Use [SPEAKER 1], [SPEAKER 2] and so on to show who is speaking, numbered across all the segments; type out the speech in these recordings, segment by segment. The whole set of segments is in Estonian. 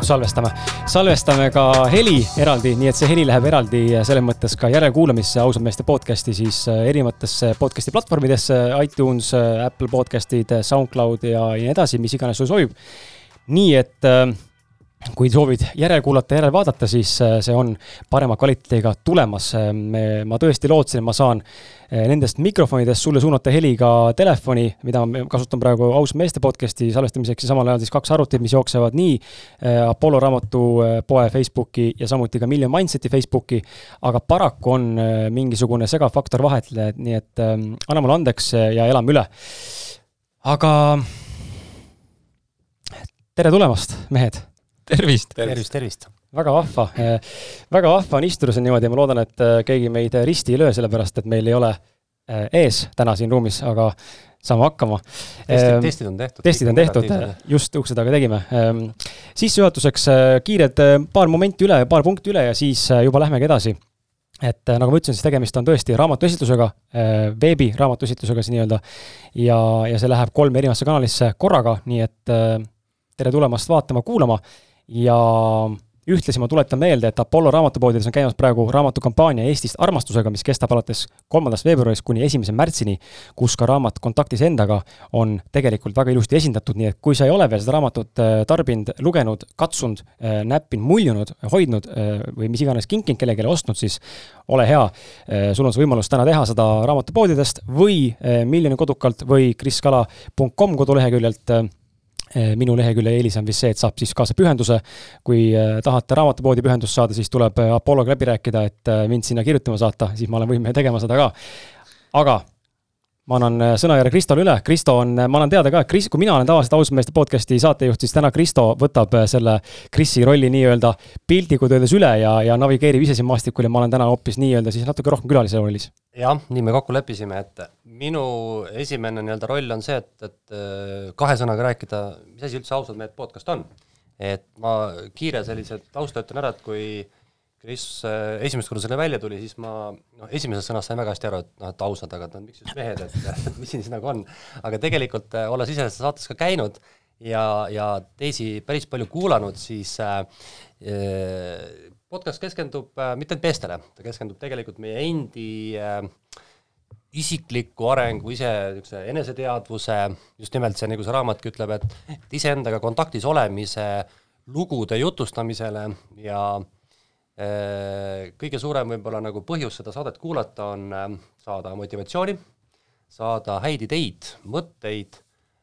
[SPEAKER 1] nüüd salvestame, salvestame ka heli eraldi, nii et see heli läheb eraldi selles mõttes ka järelkuulamisse ausad meeste podcast'i siis äh, erinevatesse podcast'i platvormidesse, iTunes, äh, Apple podcast'id, SoundCloud ja, nii edasi, mis iganes sul sobib. nii et äh, kui soovid järele kuulata, järele vaadata, siis äh, see on parema kvaliteediga tulemas. Äh, ma tõesti lootsin, et ma saan äh, nendest mikrofonidest sulle suunata heli ka telefoni, mida ma kasutan praegu Aus meeste podcast'i salvestamiseks ja samal ajal siis kaks arvutit, mis jooksevad nii Apollo raamatupoe Facebooki ja samuti ka Million Mindseti Facebooki. aga paraku on mingisugune segafaktor vahetle, nii et anna mulle andeks ja elame üle. aga tere tulemast, mehed
[SPEAKER 2] tervist!
[SPEAKER 3] tervist, tervist!
[SPEAKER 1] väga vahva, väga vahva on istuda siin niimoodi ja ma loodan, et eh, keegi meid risti ei löö, sellepärast et meil ei ole eh, ees täna siin ruumis, aga saame hakkama.
[SPEAKER 3] testid, testid on tehtud.
[SPEAKER 1] testid on tehtud, just ukse taga tegime. sissejuhatuseks kiired paar momenti üle, paar punkti üle ja siis juba lähmegi edasi et nagu ma ütlesin, siis tegemist on tõesti raamatuesitlusega, veebi raamatuesitlusega siis nii-öelda. ja, ja see läheb kolme erinevasse kanalisse korraga, nii et tere tulemast vaatama-kuulama ja ühtlasi ma tuletan meelde, et Apollo raamatupoodides on käimas praegu raamatukampaania Eestist armastusega, mis kestab alates kolmandast veebruarist kuni esimese märtsini, kus ka raamat Kontaktis endaga on tegelikult väga ilusti esindatud, nii et kui sa ei ole veel seda raamatut äh, tarbinud, lugenud, katsunud, äh, näppinud, muljunud, hoidnud äh, või mis iganes kinkinud kellelegi ostnud, siis ole hea, sul on see võimalus täna teha seda raamatupoodidest või Miljoni kodukalt või kriskala.com koduleheküljelt Eh, minu lehekülje eelis on vist see, et saab siis kaasa pühenduse. kui eh, tahate raamatupoodi pühendust saada, siis tuleb eh, Apolloga läbi rääkida, et mind sinna kirjutama saata, siis ma olen võimeline tegema seda ka. aga ma annan äh, sõnajärje Kristole üle, Kristo on, äh, ma annan teada ka, et Kris, kui mina olen tavaliselt Ausmeeste podcast'i saatejuht, siis täna Kristo võtab äh, selle Krisi rolli nii-öelda piltlikult öeldes üle ja, ja navigeerib ise siin maastikul ja ma olen täna hoopis nii-öelda siis natuke rohkem külalise rollis.
[SPEAKER 3] jah, nii me kokku leppisime, et minu esimene nii-öelda roll on see, et, et kahe sõnaga rääkida, mis asi üldse ausad mehed podcast on. et ma kiire sellise tausta ütlen ära, et kui Kris äh, esimest korda selle välja tuli, siis ma noh, esimesest sõnast sain väga hästi aru, et noh, et ausad, aga et no miks just mehed, et mis siin siis nagu on. aga tegelikult äh, olles ise saates ka käinud ja, ja teisi päris palju kuulanud, siis äh, äh, podcast keskendub äh, mitte ainult meestele, ta keskendub tegelikult meie endi äh, isikliku arengu, ise niisuguse eneseteadvuse, just nimelt see, nagu see raamatki ütleb, et iseendaga kontaktis olemise lugude jutustamisele ja Äh, kõige suurem võib-olla nagu põhjus seda saadet kuulata on äh, saada motivatsiooni, saada häid ideid, mõtteid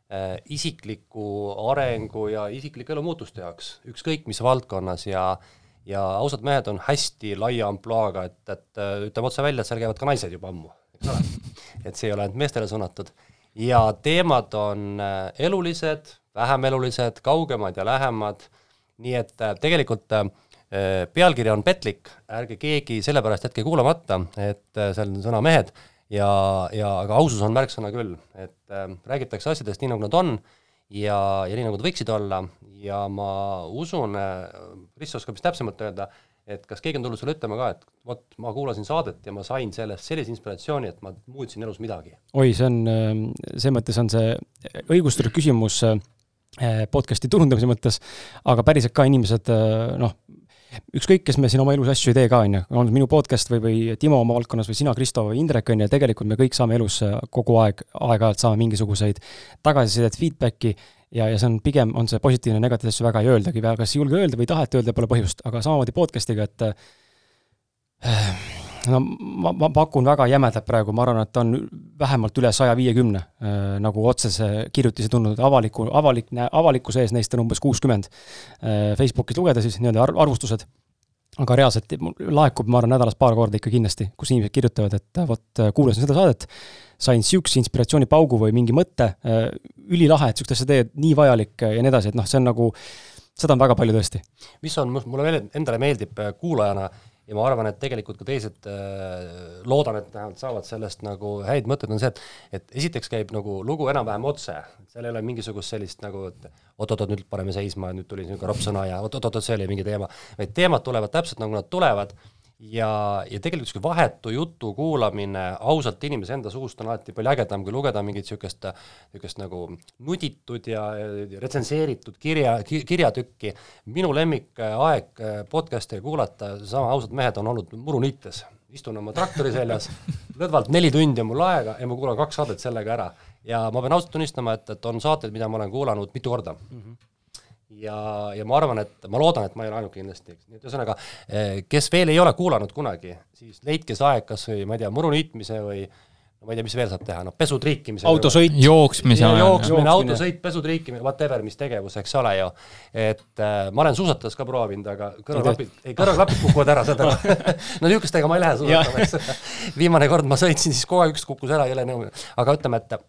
[SPEAKER 3] äh, isikliku arengu ja isikliku elu muutuste jaoks, ükskõik mis valdkonnas ja ja ausad mehed on hästi laia ampluaaga, et, et ütleme otse välja, et seal käivad ka naised juba ammu, eks ole. et see ei ole ainult meestele suunatud. ja teemad on elulised, vähem elulised, kaugemad ja lähemad, nii et tegelikult äh, Äh, pealkiri on petlik, ärge keegi sellepärast jätke kuulamata, et äh, seal on sõna mehed ja, ja aga ausus on märksõna küll, et äh, räägitakse asjadest nii, nagu nad on ja, ja nii, nagu nad võiksid olla. Ja ma usun äh,, Kris oskab vist täpsemalt öelda, et kas keegi on tulnud sulle ütlema ka, et vot, ma kuulasin saadet ja ma sain sellest sellise inspiratsiooni, et ma muutsin elus midagi?
[SPEAKER 1] oi, see on, ähm, selles mõttes on see õigustatud küsimus podcast'i turundamise mõttes, aga päriselt ka inimesed noh, ükskõik, kes me siin oma elus asju ei tee ka, on ju, on minu podcast või, või Timo oma valdkonnas või sina, Kristo või Indrek, on ju, tegelikult me kõik saame elus äh, kogu aeg, aeg-ajalt saame mingisuguseid tagasisidet, feedback'i ja, ja see on pigem, on see positiivne, negatiivne asju väga ei öeldagi, kas ei julge öelda või ei taheta öelda, pole põhjust, aga samamoodi podcast'iga, et äh, no ma, ma pakun väga jämedalt praegu, ma arvan, et on vähemalt üle saja viiekümne äh, nagu otsese kirjutisi tulnud, avaliku, avalik, avalikkuse ees neist on umbes kuuskümmend äh,. Facebookis lugeda siis nii-öelda arv, arvustused, aga reaalselt laekub, ma arvan, nädalas paar korda ikka kindlasti, kus inimesed kirjutavad, et vot kuulasin seda saadet, sain niisuguse inspiratsioonipaugu või mingi mõtte äh,, ülilahe, et niisugust asja teed, nii vajalik ja nii edasi, et noh, see on nagu, seda on väga palju tõesti.
[SPEAKER 3] mis on, mulle endale meeldib äh, kuulajana äh, ja ma arvan, et tegelikult ka teised äh, loodan, et vähemalt saavad sellest nagu häid mõtteid, on see, et et esiteks käib nagu lugu enam-vähem otse, seal ei ole mingisugust sellist nagu, et oot-oot-oot, nüüd paneme seisma, nüüd tuli niisugune ropp sõna ja oot-oot-oot, see oli mingi teema, vaid teemad tulevad täpselt nagu nad tulevad ja, ja tegelikult niisugune vahetu jutu kuulamine ausalt inimese enda suust on alati palju ägedam, kui lugeda mingit niisugust, niisugust nagu nuditud ja retsenseeritud kirja, kirjatükki. minu lemmikaeg podcast'i kuulata, seesama Ausad mehed on olnud muruniites, istun oma traktori seljas, lõdvalt neli tundi on mul aega ja ma kuulan kaks saadet sellega ära. ja ma pean ausalt tunnistama, et, et on saateid, mida ma olen kuulanud mitu korda mm. -hmm ja, ja ma arvan, et ma loodan, et ma ei ole ainuke kindlasti, eks, nii et ühesõnaga, eh, kes veel ei ole kuulanud kunagi, siis leidke see aeg kas või ma ei tea, muru niitmise või no ma ei tea, mis veel saab teha, noh, pesu triikimise
[SPEAKER 1] autosõit.
[SPEAKER 2] jooksmise
[SPEAKER 3] ajal. jooksmine, autosõit, pesu triikimine, whatever, mis tegevus, eks ole ju. et äh, ma olen suusatades ka proovinud, aga kõrvaklapid, ei kõrvaklapid kukuvad ära, saad aru no niisugustega ma ei lähe suusatama, eks viimane kord ma sõitsin, siis kogu aeg üks kukkus ära, jõle nõu. aga ütleme, et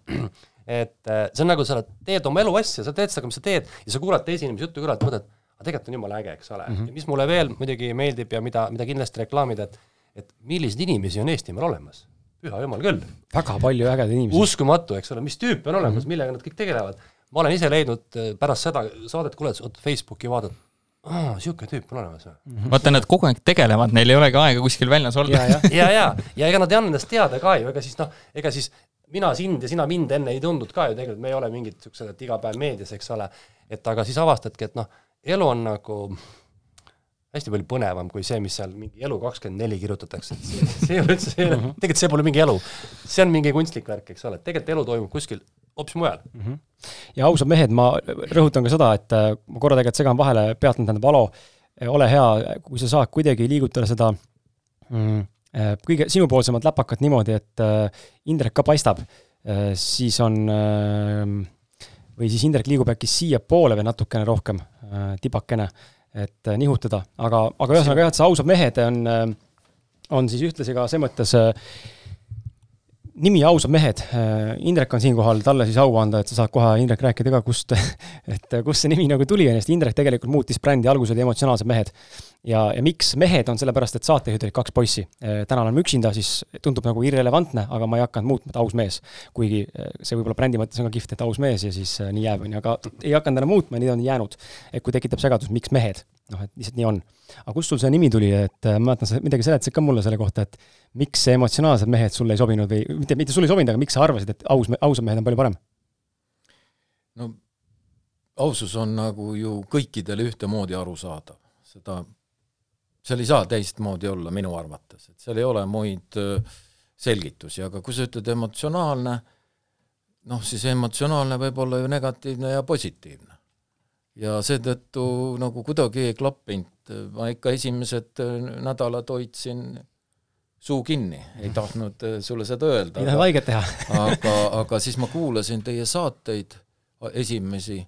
[SPEAKER 3] et äh, see on nagu sa teed oma elu asja, sa teed seda, mis sa teed ja sa kuulad teise inimese juttu kõrvalt, mõtled, aga tegelikult on jumala äge, eks ole mm. -hmm. ja mis mulle veel muidugi meeldib ja mida, mida kindlasti reklaamida, et et milliseid inimesi on Eestimaal olemas. püha jumal küll.
[SPEAKER 1] väga palju ägedaid inimesi.
[SPEAKER 3] uskumatu, eks ole, mis tüüpe on olemas mm, -hmm. millega nad kõik tegelevad. ma olen ise leidnud äh, pärast seda saadet kuulates, oot Facebooki vaadata, aa, niisugune tüüp on olemas või
[SPEAKER 2] mm -hmm.? vaata, nad kogu aeg tegelevad, neil ei olegi aega kuskil väljas olla.
[SPEAKER 3] ja, ja, ja, ja, ja ega nad ei anna endast teada ka ju, ega siis noh, ega siis mina sind ja sina mind enne ei tundnud ka ju tegelikult, me ei ole mingid niisugused, et iga päev meedias, eks ole, et aga siis avastadki, et noh, elu on nagu hästi palju põnevam kui see, mis seal mingi Elu kakskümmend neli kirjutatakse, et see, see ei ole üldse, see ei ole, tegelikult see pole mingi elu. see on mingi kunstlik värk, eks ole, tegelikult elu toimub kuskil hoopis mujal mm. -hmm.
[SPEAKER 1] ja ausad mehed, ma rõhutan ka seda, et äh, ma korra tegelikult segan vahele, peatan, tähendab, Alo, ole hea, kui sa saad kuidagi liigutada seda mm, kõige sinupoolsemat läpakat niimoodi, et äh, Indrek ka paistab, äh, siis on või siis Indrek liigub äkki siiapoole või natukene rohkem, tibakene, et nihutada, aga, aga ühesõnaga jah, et see ausad mehed on, on siis ühtlasi ka selles mõttes nimi Ausad mehed, Indrek on siinkohal, talle siis au anda, et sa saad kohe, Indrek, rääkida ka, kust, et kust see nimi nagu tuli, sest Indrek tegelikult muutis brändi, alguses oli Emotsionaalsed mehed ja, ja miks mehed, on sellepärast, et saatejuhid olid kaks poissi. Äh, täna oleme üksinda, siis tundub nagu irrelevantne, aga ma ei hakanud muutma, et aus mees. kuigi äh, see võib-olla brändi mõttes on ka kihvt, et aus mees ja siis äh, nii jääb, on ju, aga ei hakanud enam muutma, nii on jäänud. et kui tekitab segadust, miks mehed, noh, et lihtsalt nii on. aga kust sul see nimi tuli, et ma mäletan, sa midagi seletasid ka mulle selle kohta, et miks see emotsionaalsed mehed sulle ei sobinud või mitte, mitte sulle ei sobinud, aga miks sa arvasid, et aus, ausad mehed on palju parem?
[SPEAKER 4] no ausus on nagu ju kõikidele ühtemoodi arusaadav, seda seal ei saa teistmoodi olla minu arvates, et seal ei ole muid selgitusi, aga kui sa ütled emotsionaalne, noh, siis emotsionaalne võib olla ju negatiivne ja positiivne. Ja seetõttu nagu kuidagi ei klappinud, ma ikka esimesed nädalad hoidsin suu kinni, ei tahtnud sulle seda öelda.
[SPEAKER 1] ei tahtnud haiget teha
[SPEAKER 4] aga, aga siis ma kuulasin teie saateid, esimesi,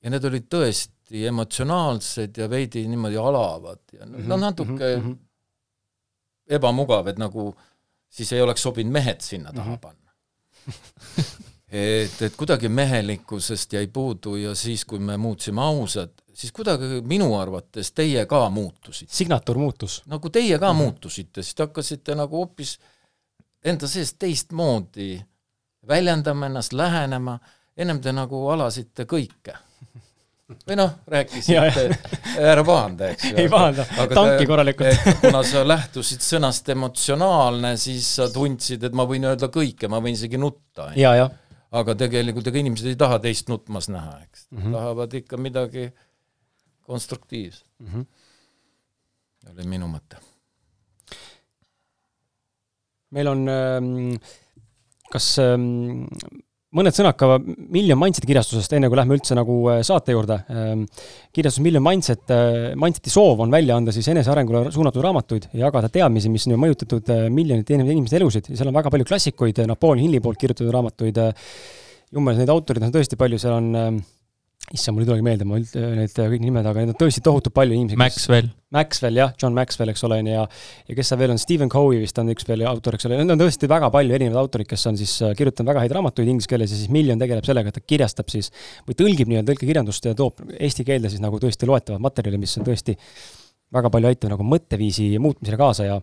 [SPEAKER 4] ja need olid tõesti emotsionaalsed ja veidi niimoodi alavad ja mm -hmm, no natuke mm -hmm. ebamugav, et nagu siis ei oleks sobinud mehed sinna taha -hmm. panna et, et kuidagi mehelikkusest jäi puudu ja siis, kui me muutsime ausad, siis kuidagi minu arvates teie ka muutusite.
[SPEAKER 1] signatuur muutus.
[SPEAKER 4] nagu teie ka mm -hmm. muutusite, siis te hakkasite nagu hoopis enda sees teistmoodi väljendama ennast, lähenema, ennem te nagu alasite kõike või noh, rääkisite, ära pahanda, eks
[SPEAKER 1] ju. ei pahanda, tanki korralikult.
[SPEAKER 4] kuna sa lähtusid sõnast emotsionaalne, siis sa tundsid, et ma võin öelda kõike, ma võin isegi nutta. Aga tegelikult ega inimesed ei taha teist nutmas näha, eks mm, -hmm. tahavad ikka midagi konstruktiivset mm. -hmm. oli minu mõte.
[SPEAKER 1] meil on ähm, kas ähm, mõned sõnad ka Million Mindseti kirjastusest, enne kui lähme üldse nagu äh, saate juurde. Ähm, kirjastus Million Mindset, äh, Mindseti soov on välja anda siis enesearengule suunatud raamatuid ja jagada teadmisi, mis on ju mõjutatud äh, miljonite inimeste elusid seal on väga palju klassikuid, Napoleon Hilli poolt kirjutatud raamatuid. jumala, neid autoreid on tõesti palju, seal on ähm, issand, mul ei tulegi meelde, ma üld-, need kõik nimed, aga neid on tõesti tohutult palju inimesi.
[SPEAKER 2] Maxwell.
[SPEAKER 1] Maxwell jah, John Maxwell, eks ole, on ju, ja ja kes seal veel on, Stephen Covey vist on üks veel autor, eks ole, need on tõesti väga palju erinevaid autoreid, kes on siis äh, kirjutanud väga häid raamatuid inglise keeles ja siis Million tegeleb sellega, et ta kirjastab siis või tõlgib nii-öelda tõlkekirjandust ja toob eesti keelde siis nagu tõesti loetavat materjali, mis on tõesti väga palju aitab nagu mõtteviisi muutmisele kaasa ja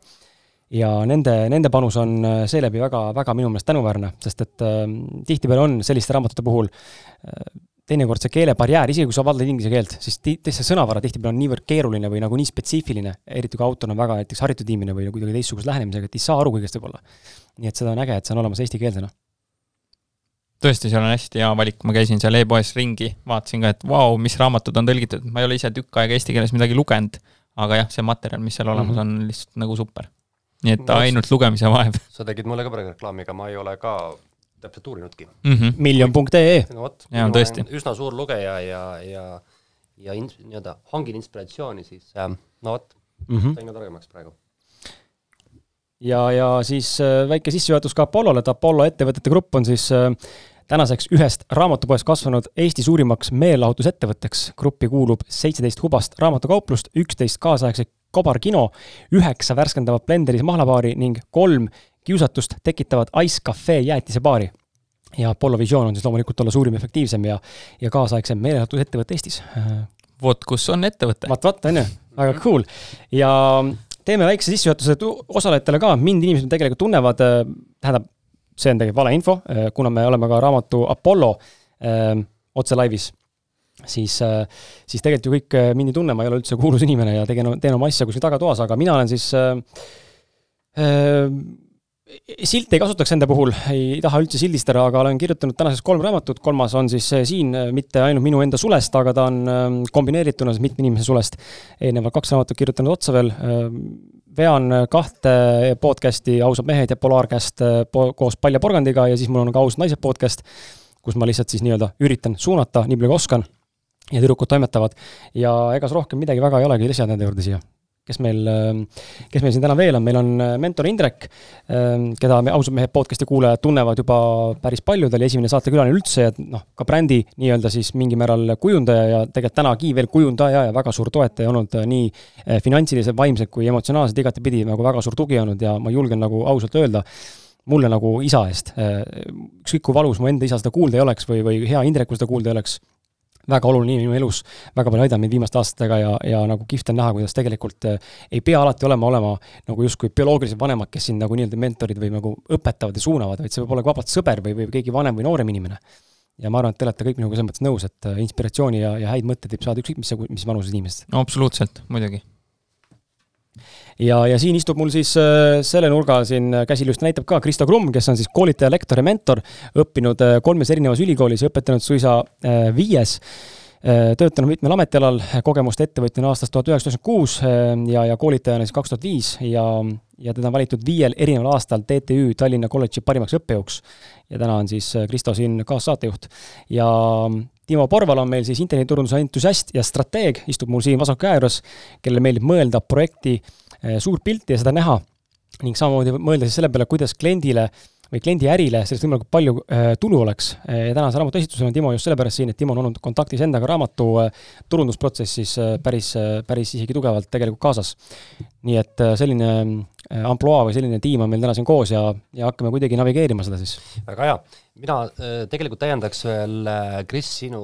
[SPEAKER 1] ja nende, nende panus on äh, seeläbi väga, väga minu meelest tänuväärne, sest et äh, tihtipeale on selliste raamatute puhul äh, teinekord see keelebarjäär, isegi kui sa valdad inglise keelt, siis ti-, see sõnavara tihtipeale on niivõrd keeruline või nagu nii spetsiifiline, eriti kui autor on väga näiteks haritud inimene või kuidagi teistsuguse lähenemisega, et ei saa aru kõigest võib-olla. nii et seda on äge, et see on olemas eestikeelsena.
[SPEAKER 2] tõesti, seal on hästi hea valik, ma käisin seal e-poes ringi, vaatasin ka, et vau wow,, mis raamatud on tõlgitud, ma ei ole ise tükk aega eesti keeles midagi lugenud, aga jah, see materjal, mis seal olemas mm -hmm. on, lihtsalt nagu super. nii et ainult lugemise vaev.
[SPEAKER 3] sa tegid mulle ka praegu reklaami, aga ma ei ole ka täpselt uurinudki
[SPEAKER 2] mm. -hmm.
[SPEAKER 1] miljon.ee.
[SPEAKER 3] no vot,
[SPEAKER 2] ma olen
[SPEAKER 3] üsna suur lugeja ja, ja, ja in, nii-öelda hangin inspiratsiooni, siis äh, no vot mm, -hmm. sain ka targemaks praegu.
[SPEAKER 1] ja, ja siis äh, väike sissejuhatus ka Apollole, et Apollo ettevõtete grupp on siis äh, tänaseks ühest raamatupoest kasvanud Eesti suurimaks meelelahutusettevõtteks. gruppi kuulub seitseteist hubast raamatukauplust, üksteist kaasaegset kobarkino, üheksa värskendavat blenderis mahlapaari ning kolm kiusatust tekitavad Ice Cafe jäätisebaari. ja Apollo visioon on siis loomulikult olla suurim, efektiivsem ja, ja kaasaegsem meelelahutusettevõte Eestis.
[SPEAKER 2] vot kus on ettevõte.
[SPEAKER 1] vaat, vaat, on ju, väga cool. ja teeme väikse sissejuhatuse osalejatele ka, mind inimesed tegelikult tunnevad, tähendab, see on tegelikult valeinfo, kuna me oleme ka raamatu Apollo öö, otse laivis siis, siis tegelikult ju kõik mind ei tunne, ma ei ole üldse kuulus inimene ja tegin, teen oma asja kuskil tagatoas, aga mina olen siis äh, silte ei kasutaks enda puhul, ei taha üldse sildistada, aga olen kirjutanud tänaseks kolm raamatut, kolmas on siis siin mitte ainult minu enda sulest, aga ta on ähm, kombineerituna mitme inimese sulest. eelnevalt kaks raamatut kirjutanud otsa veel. Ähm, vean kahte podcast'i, Ausad mehed ja Polaarkäst äh, koos Palja Porgandiga ja siis mul on ka Ausad naised podcast, kus ma lihtsalt siis nii-öelda üritan suunata nii palju kui oskan ja tüdrukud toimetavad. ja egas rohkem midagi väga ei olegi lisada nende juurde siia kes meil, kes meil siin täna veel on, meil on äh, mentor Indrek, ähm, keda me ausad mehed podcast'i kuulajad tunnevad juba päris palju, ta oli esimene saatekülaline üldse ja noh, ka brändi nii-öelda siis mingil määral kujundaja ja tegelikult tänagi veel kujundaja ja väga suur toetaja olnud äh, nii äh, finantsiliselt, vaimselt kui emotsionaalselt igatepidi nagu väga suur tugi olnud ja ma julgen nagu ausalt öelda, mulle nagu isa eest, ükskõik kui valus mu enda isa seda kuulda ei oleks või, või hea Indreku seda kuulda ei oleks väga oluline inimene elus, väga palju aidanud mind viimaste aastatega ja, ja nagu kihvt on näha, kuidas tegelikult äh, ei pea alati olema, olema nagu justkui bioloogilised vanemad, kes sind nagu nii-öelda mentorid või nagu õpetavad ja suunavad, vaid see võib olla ka vabalt sõber või, või keegi vanem või noorem inimene. ja ma arvan, et te olete kõik minuga selles mõttes nõus, et äh, inspiratsiooni ja, ja häid mõtteid võib saada ükskõik mis, mis vanuses inimesed.
[SPEAKER 2] no absoluutselt, muidugi
[SPEAKER 1] ja, ja siin istub mul siis äh, selle nurga siin äh, käsil just näitab ka Kristo Krumm, kes on siis koolitaja, lektor ja mentor, õppinud äh, kolmes erinevas ülikoolis ja õpetanud suisa viies töötanud mitmel ametialal, kogemust ettevõtjana aastast tuhat üheksasada üheksakümmend kuus ja, ja koolitajana siis kaks tuhat viis ja, ja teda on valitud viiel erineval aastal TTÜ Tallinna kolledži parimaks õppejõuks. ja täna on siis Kristo siin kaassaatejuht ja Timo Porval on meil siis internetiturunduse entusiast ja strateeg, istub mul siin vasaku käe juures, kellele meeldib mõelda projekti äh, suurt pilti ja seda näha ning samamoodi mõelda siis selle peale, kuidas kliendile või kliendi ärile sellest võimalikult palju äh, tulu oleks. Eh, ja tänase raamatu esitusel on Timo just sellepärast siin, et Timo on olnud kontaktis endaga raamatu turundusprotsessis päris, päris isegi tugevalt tegelikult kaasas. nii et selline ampluaa või selline tiim on meil täna siin koos ja, ja hakkame kuidagi navigeerima seda siis.
[SPEAKER 3] väga hea, mina tegelikult täiendaks veel, Kris, sinu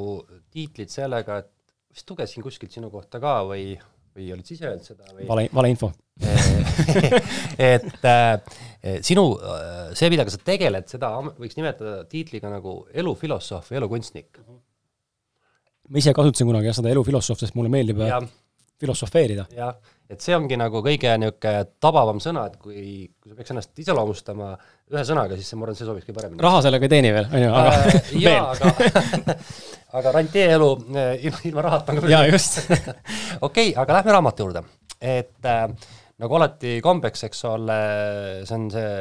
[SPEAKER 3] tiitlit sellega, et vist lugesin kuskilt sinu kohta ka või või olid sa ise öelnud seda või?
[SPEAKER 1] vale, valeinfo
[SPEAKER 3] et äh, sinu, äh, see, millega sa tegeled, seda võiks nimetada tiitliga nagu elufilosoof või elukunstnik.
[SPEAKER 1] ma ise kasutasin kunagi jah, seda elufilosoof, sest mulle meeldib ja. filosofeerida.
[SPEAKER 3] jah, et see ongi nagu kõige niisugune tabavam sõna, et kui, kui sa peaks ennast iseloomustama ühe sõnaga, siis see, ma arvan, see sobiks kõige paremini.
[SPEAKER 1] raha sellega ei teeni veel, on ju, aga
[SPEAKER 3] äh, jaa, aga aga rantieelu eh, ilma, ilma rahata on
[SPEAKER 1] ka jaa, just
[SPEAKER 3] okei okay,, aga lähme raamatu juurde. et äh, nagu alati kombeks, eks ole, see on see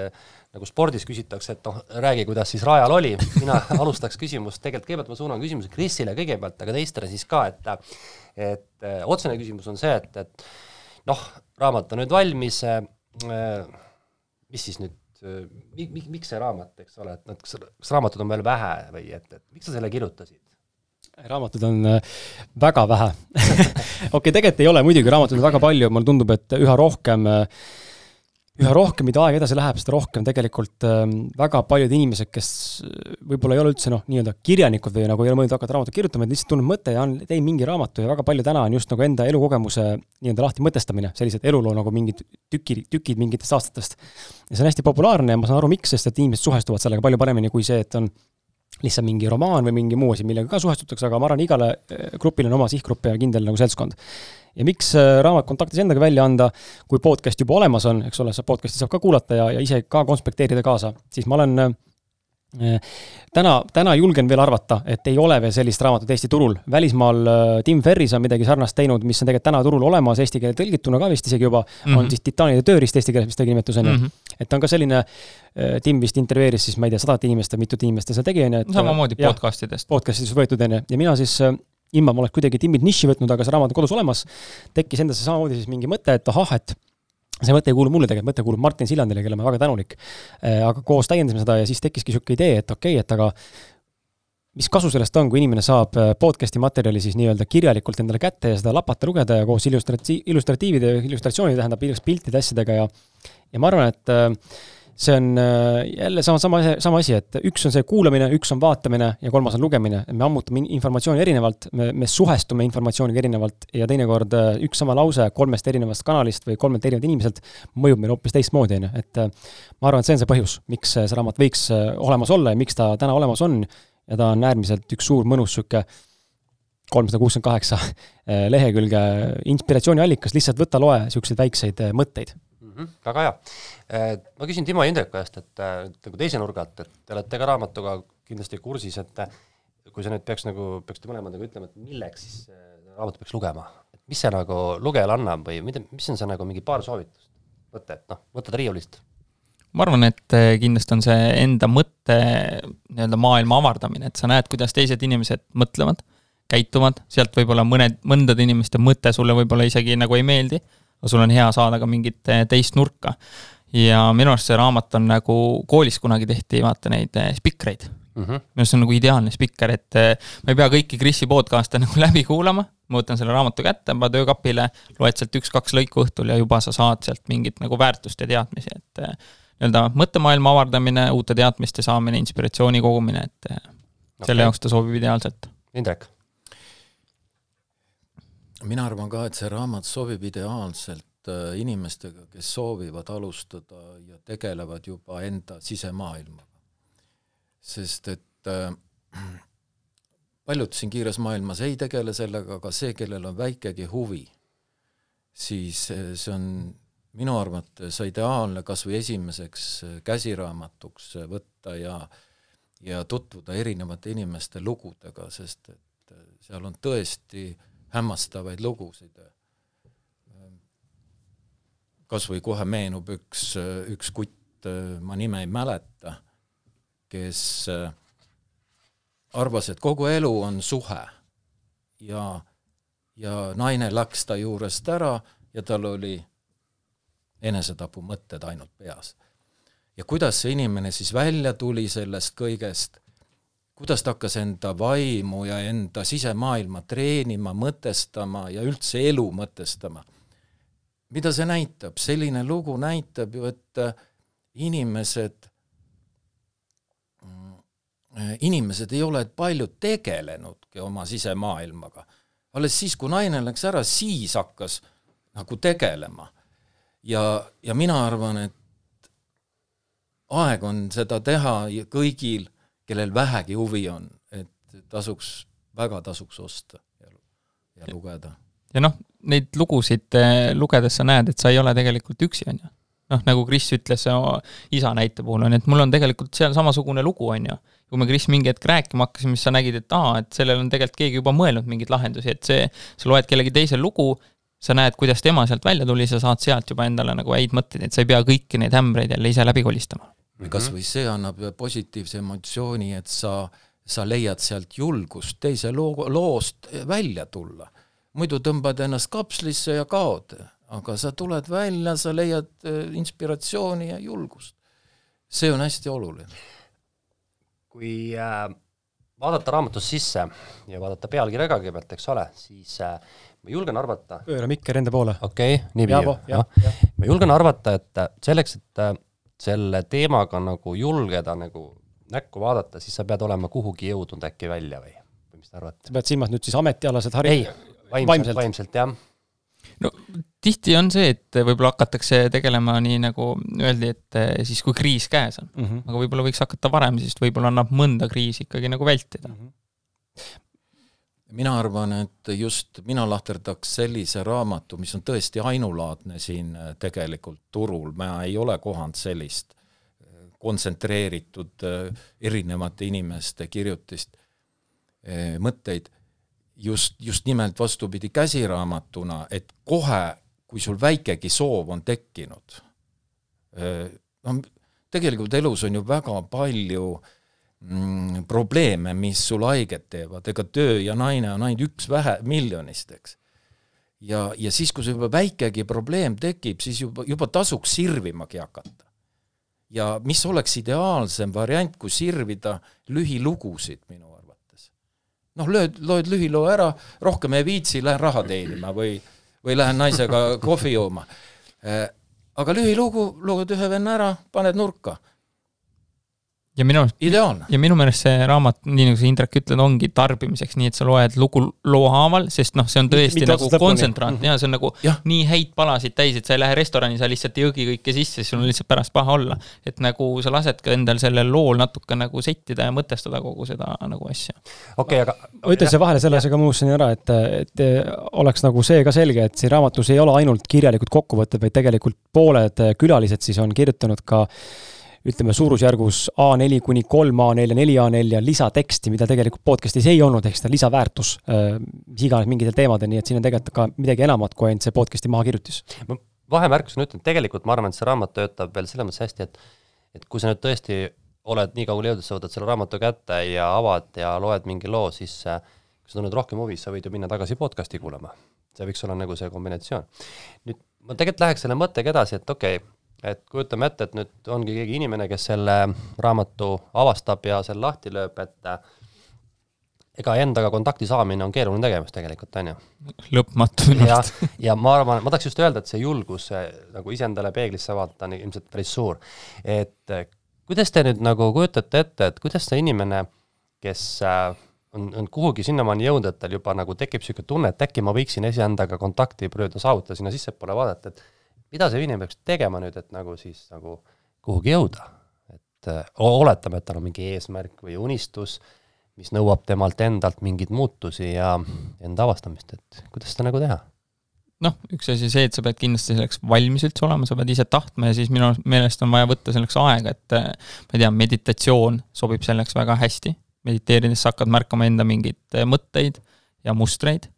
[SPEAKER 3] nagu spordis küsitakse, et noh, räägi, kuidas siis rajal oli, mina alustaks küsimust, tegelikult kõigepealt ma suunan küsimuse Krisile kõigepealt, aga teistele siis ka, et et äh, otsene küsimus on see, et, et noh, raamat on nüüd valmis äh,, mis siis nüüd mi-, mi-, miks see raamat, eks ole, et noh, kas, kas raamatud on veel vähe või et, et miks sa selle kirjutasid?
[SPEAKER 1] Raamatuid on äh, väga vähe okei okay,, tegelikult ei ole muidugi, raamatuid on väga palju, mulle tundub, et üha rohkem, äh, üha rohkem, mida aeg edasi läheb, seda rohkem tegelikult ähm, väga paljud inimesed, kes äh, võib-olla ei ole üldse noh, nii-öelda kirjanikud või nagu ei ole mõelnud hakata raamatut kirjutama, et lihtsalt tulnud mõte ja on, teen mingi raamatu ja väga palju täna on just nagu enda elukogemuse nii-öelda lahti mõtestamine, sellised eluloo nagu mingid tükid, tükid mingitest aastatest. ja see on hästi populaarne ja ma saan aru, miks, sest et inimesed suhestuvad sellega palju paremini kui see, et on lihtsalt mingi romaan või mingi muu asi, millega ka suhestutakse, aga ma arvan, igale eh, grupile on oma sihtgrupp ja kindel nagu seltskond. ja miks eh, raamat Kontaktis endaga välja anda, kui podcast juba olemas on, eks ole, seda podcast'i saab ka kuulata ja, ja ise ka konspekteerida kaasa, siis ma olen äh, täna, täna julgen veel arvata, et ei ole veel sellist raamatut Eesti turul. välismaal äh, Tim Ferris on midagi sarnast teinud, mis on tegelikult täna turul olemas, eesti keele tõlgituna ka vist isegi juba mm, -hmm. on siis Titaanide tööriist eesti keeles, mis ta nimetus on ju mm. -hmm. et ta on ka selline, äh, Tim vist intervjueeris siis, ma ei tea, sadat inimest või mitut inimest ta seal tegi, on ju.
[SPEAKER 2] samamoodi podcast idest.
[SPEAKER 1] Podcastidest võetud, on ju, ja mina siis äh, ilma ma oleks kuidagi Timmilt niši võtnud, aga see raamat on kodus olemas, tekkis endasse samamoodi siis mingi mõte, et ahah, et see mõte ei kuulu mulle tegelikult, mõte kuulub Martin Sillandile, kellele ma väga tänulik. Äh, aga koos täiendasime seda ja siis tekkiski niisugune idee, et okei okay,, et aga mis kasu sellest on, kui inimene saab äh, podcast'i materjali siis nii-öelda kirjalikult endale kätte ja seda lapata, lugeda ja koos illustrati-, illustratiivide, illustratsioonid tähendab piltide, asjadega ja ja ma arvan, et äh, see on äh, jälle sama, sama, sama asi, et üks on see kuulamine, üks on vaatamine ja kolmas on lugemine. me ammutame informatsiooni erinevalt, me, me suhestume informatsiooniga erinevalt ja teinekord äh, üks sama lause kolmest erinevast kanalist või kolmelt erinevalt inimeselt mõjub meile hoopis teistmoodi, on ju, et äh, ma arvan, et see on see põhjus, miks see raamat võiks olemas olla ja miks ta täna olemas on. Ja ta on äärmiselt üks suur mõnus niisugune kolmsada kuuskümmend kaheksa lehekülge inspiratsiooniallikas, lihtsalt võta, loe niisuguseid väikseid mõtteid
[SPEAKER 3] mm. -hmm, väga hea. Äh, ma küsin Timo Indreku käest, et äh, nagu teise nurga alt, et te olete ka raamatuga kindlasti kursis, et äh, kui sa nüüd peaks nagu, peaksite mõlemad nagu ütlema, et milleks siis raamatut peaks lugema, et mis see nagu lugejale annab või mida, mis on see nagu mingi paar soovitust, mõtet, noh, võtad riiulist
[SPEAKER 2] ma arvan, et kindlasti on see enda mõtte nii-öelda maailma avardamine, et sa näed, kuidas teised inimesed mõtlevad, käituvad, sealt võib-olla mõned, mõndade inimeste mõte sulle võib-olla isegi nagu ei meeldi, sul on hea saada ka mingit eh, teist nurka. ja minu arust see raamat on nagu, koolis kunagi tehti, vaata neid eh, spikreid mm. -hmm. minu arust see on nagu ideaalne spikker, et eh, ma ei pea kõiki Krisi podcast'e nagu läbi kuulama, ma võtan selle raamatu kätte, panen töökapile, loed sealt üks-kaks lõiku õhtul ja juba sa saad sealt mingit nagu väärtust ja teadmisi, et nii-öelda mõttemaailma avardamine, uute teadmiste saamine, inspiratsiooni kogumine, et okay. selle jaoks ta sobib ideaalselt.
[SPEAKER 3] Indrek
[SPEAKER 4] mina arvan ka, et see raamat sobib ideaalselt äh, inimestega, kes soovivad alustada ja tegelevad juba enda sisemaailmaga. sest et äh, paljud siin kiires maailmas ei tegele sellega, aga see, kellel on väikegi huvi, siis äh, see on minu arvates ideaalne kas või esimeseks käsiraamatuks võtta ja ja tutvuda erinevate inimeste lugudega, sest et seal on tõesti äh, hämmastavaid lugusid. kas või kohe meenub üks, üks kutt, ma nime ei mäleta, kes arvas, et kogu elu on suhe ja, ja naine läks ta juurest ära ja tal oli enesetapumõtted ainult peas. ja kuidas see inimene siis välja tuli sellest kõigest, kuidas ta hakkas enda vaimu ja enda sisemaailma treenima, mõtestama ja üldse elu mõtestama. mida see näitab? selline lugu näitab ju, et äh, inimesed, mm, inimesed ei ole palju tegelenudki oma sisemaailmaga. alles siis, kui naine läks ära, siis hakkas nagu tegelema. ja, ja mina arvan, et aeg on seda teha kõigil kellel vähegi huvi on, et tasuks, väga tasuks osta ja, ja lugeda.
[SPEAKER 2] ja noh, neid lugusid eh, lugedes sa näed, et sa ei ole tegelikult üksi, on ju. noh, nagu Kris ütles isa näite puhul, on ju, et mul on tegelikult seal samasugune lugu, on ju. kui me Kris mingi hetk rääkima hakkasime, siis sa nägid, et aa, et sellel on tegelikult keegi juba mõelnud mingeid lahendusi, et see, sa loed kellegi teise lugu, sa näed, kuidas tema sealt välja tuli, sa saad sealt juba endale nagu häid mõtteid, et sa ei pea kõiki neid ämbreid jälle ise läbi kolistama
[SPEAKER 4] või kas mhm. või see annab positiivse emotsiooni, et sa, sa leiad sealt julgust teise loo, loost välja tulla. muidu tõmbad ennast kapslisse ja kaod, aga sa tuled välja, sa leiad äh, inspiratsiooni ja julgust. see on hästi oluline.
[SPEAKER 3] kui äh, vaadata raamatus sisse ja vaadata pealkirja ka kõigepealt, eks ole, siis äh, ma julgen arvata
[SPEAKER 1] pööra mikker enda poole.
[SPEAKER 3] okei okay,, niipidi. noh, ma julgen arvata, et selleks, et selle teemaga nagu julgeda nagu näkku vaadata, siis sa pead olema kuhugi jõudnud äkki välja või, või mis te arvate?
[SPEAKER 1] sa pead silmas nüüd siis ametialased hari-?
[SPEAKER 3] ei, vaimselt, vaimselt, jah.
[SPEAKER 2] no tihti on see, et võib-olla hakatakse tegelema nii, nagu öeldi, et eh, siis, kui kriis käes on mm. -hmm. aga võib-olla võiks hakata varem, sest võib-olla annab mõnda kriisi ikkagi nagu vältida mm. -hmm.
[SPEAKER 4] Mina arvan, et just mina lahterdaks sellise raamatu, mis on tõesti ainulaadne siin eh, tegelikult turul, ma ei ole kohanud sellist eh, kontsentreeritud erinevate inimeste kirjutist, mõtteid. Just, just nimelt vastupidi käsiraamatuna, et kohe kui sul väikegi soov on tekkinud, noh, tegelikult elus on ju väga palju mm, probleeme, mis sul haiget teevad, ega töö ja naine on ainult üks vähe miljonist, eks. ja, ja siis, kui sul juba väikegi probleem tekib, siis juba, juba tasuks sirvimagi hakata. ja mis oleks ideaalsem variant, kui sirvida lühilugusid minu arvates. noh, lööd, loed lühiloo ära, rohkem ei viitsi, lähen raha teenima või või lähen naisega kohvi jooma. Äh, aga lühilugu, loed ühe venna ära, paned nurka
[SPEAKER 2] ja minu
[SPEAKER 4] ideaalne.
[SPEAKER 2] ja minu meelest see raamat, nii nagu sa Indrek ütled, ongi tarbimiseks, nii et sa loed lugu loo haaval, sest noh, see on tõesti Mitte nagu kontsentraat mm -hmm. ja see on nagu ja. nii häid palasid täis, et sa ei lähe restorani, sa lihtsalt ei jõgi kõike sisse, siis sul on lihtsalt pärast paha olla. et nagu sa lasedki endal sellel lool natuke nagu settida ja mõtestada kogu seda nagu asja.
[SPEAKER 3] okei okay,, aga
[SPEAKER 1] ma ütlen siia vahele selle asjaga, ma unustasin ära, et, et oleks nagu see ka selge, et siin raamatus ei ole ainult kirjalikud kokkuvõtted, vaid tegelikult pooled külalised siis on kirjutanud ka ütleme suurusjärgus A4 kuni kolm A4 ja neli A4 lisateksti, mida tegelikult podcast'is ei olnud, ehk seda lisaväärtus, äh, mis iganes mingitel teemadel, nii et siin on tegelikult ka midagi enamat kui ainult see podcast'i mahakirjutis.
[SPEAKER 3] ma vahemärkusena ütlen, tegelikult ma arvan, et see raamat töötab veel selles mõttes hästi, et et kui sa nüüd tõesti oled nii kaugele jõudnud, sa võtad selle raamatu kätte ja avad ja loed mingi loo, siis äh, kui sa tunned rohkem huvi, sa võid ju minna tagasi podcast'i kuulama. see võiks olla nagu see kombinatsioon. nüüd ma tegelikult läheks selle mõttega edasi, et okei okay,, et kujutame ette, et nüüd ongi keegi inimene, kes selle raamatu avastab ja selle lahti lööb, et äh, ega endaga kontakti saamine on keeruline tegevus tegelikult, on ju.
[SPEAKER 2] lõpmatu
[SPEAKER 3] minu arust. ja ma arvan, ma tahaks just öelda, et see julgus nagu iseendale peeglisse vaadata on ilmselt päris suur. et äh, kuidas te nüüd nagu kujutate ette, et kuidas see inimene, kes äh, on, on kuhugi sinnamaani jõudnud, et tal juba nagu tekib niisugune tunne, et äkki ma võiksin iseendaga kontakti püüda saavutada, sinna sissepoole vaadata, et mida see inimene peaks tegema nüüd, et nagu siis nagu kuhugi jõuda? et öö, oletame, et tal on mingi eesmärk või unistus, mis nõuab temalt endalt mingeid muutusi ja enda avastamist, et kuidas seda nagu teha?
[SPEAKER 2] noh, üks asi see, et sa pead kindlasti selleks valmis üldse olema, sa pead ise tahtma ja siis minu meelest on vaja võtta selleks aega, et ma ei tea, meditatsioon sobib selleks väga hästi. mediteerides sa hakkad märkama enda mingeid mõtteid ja mustreid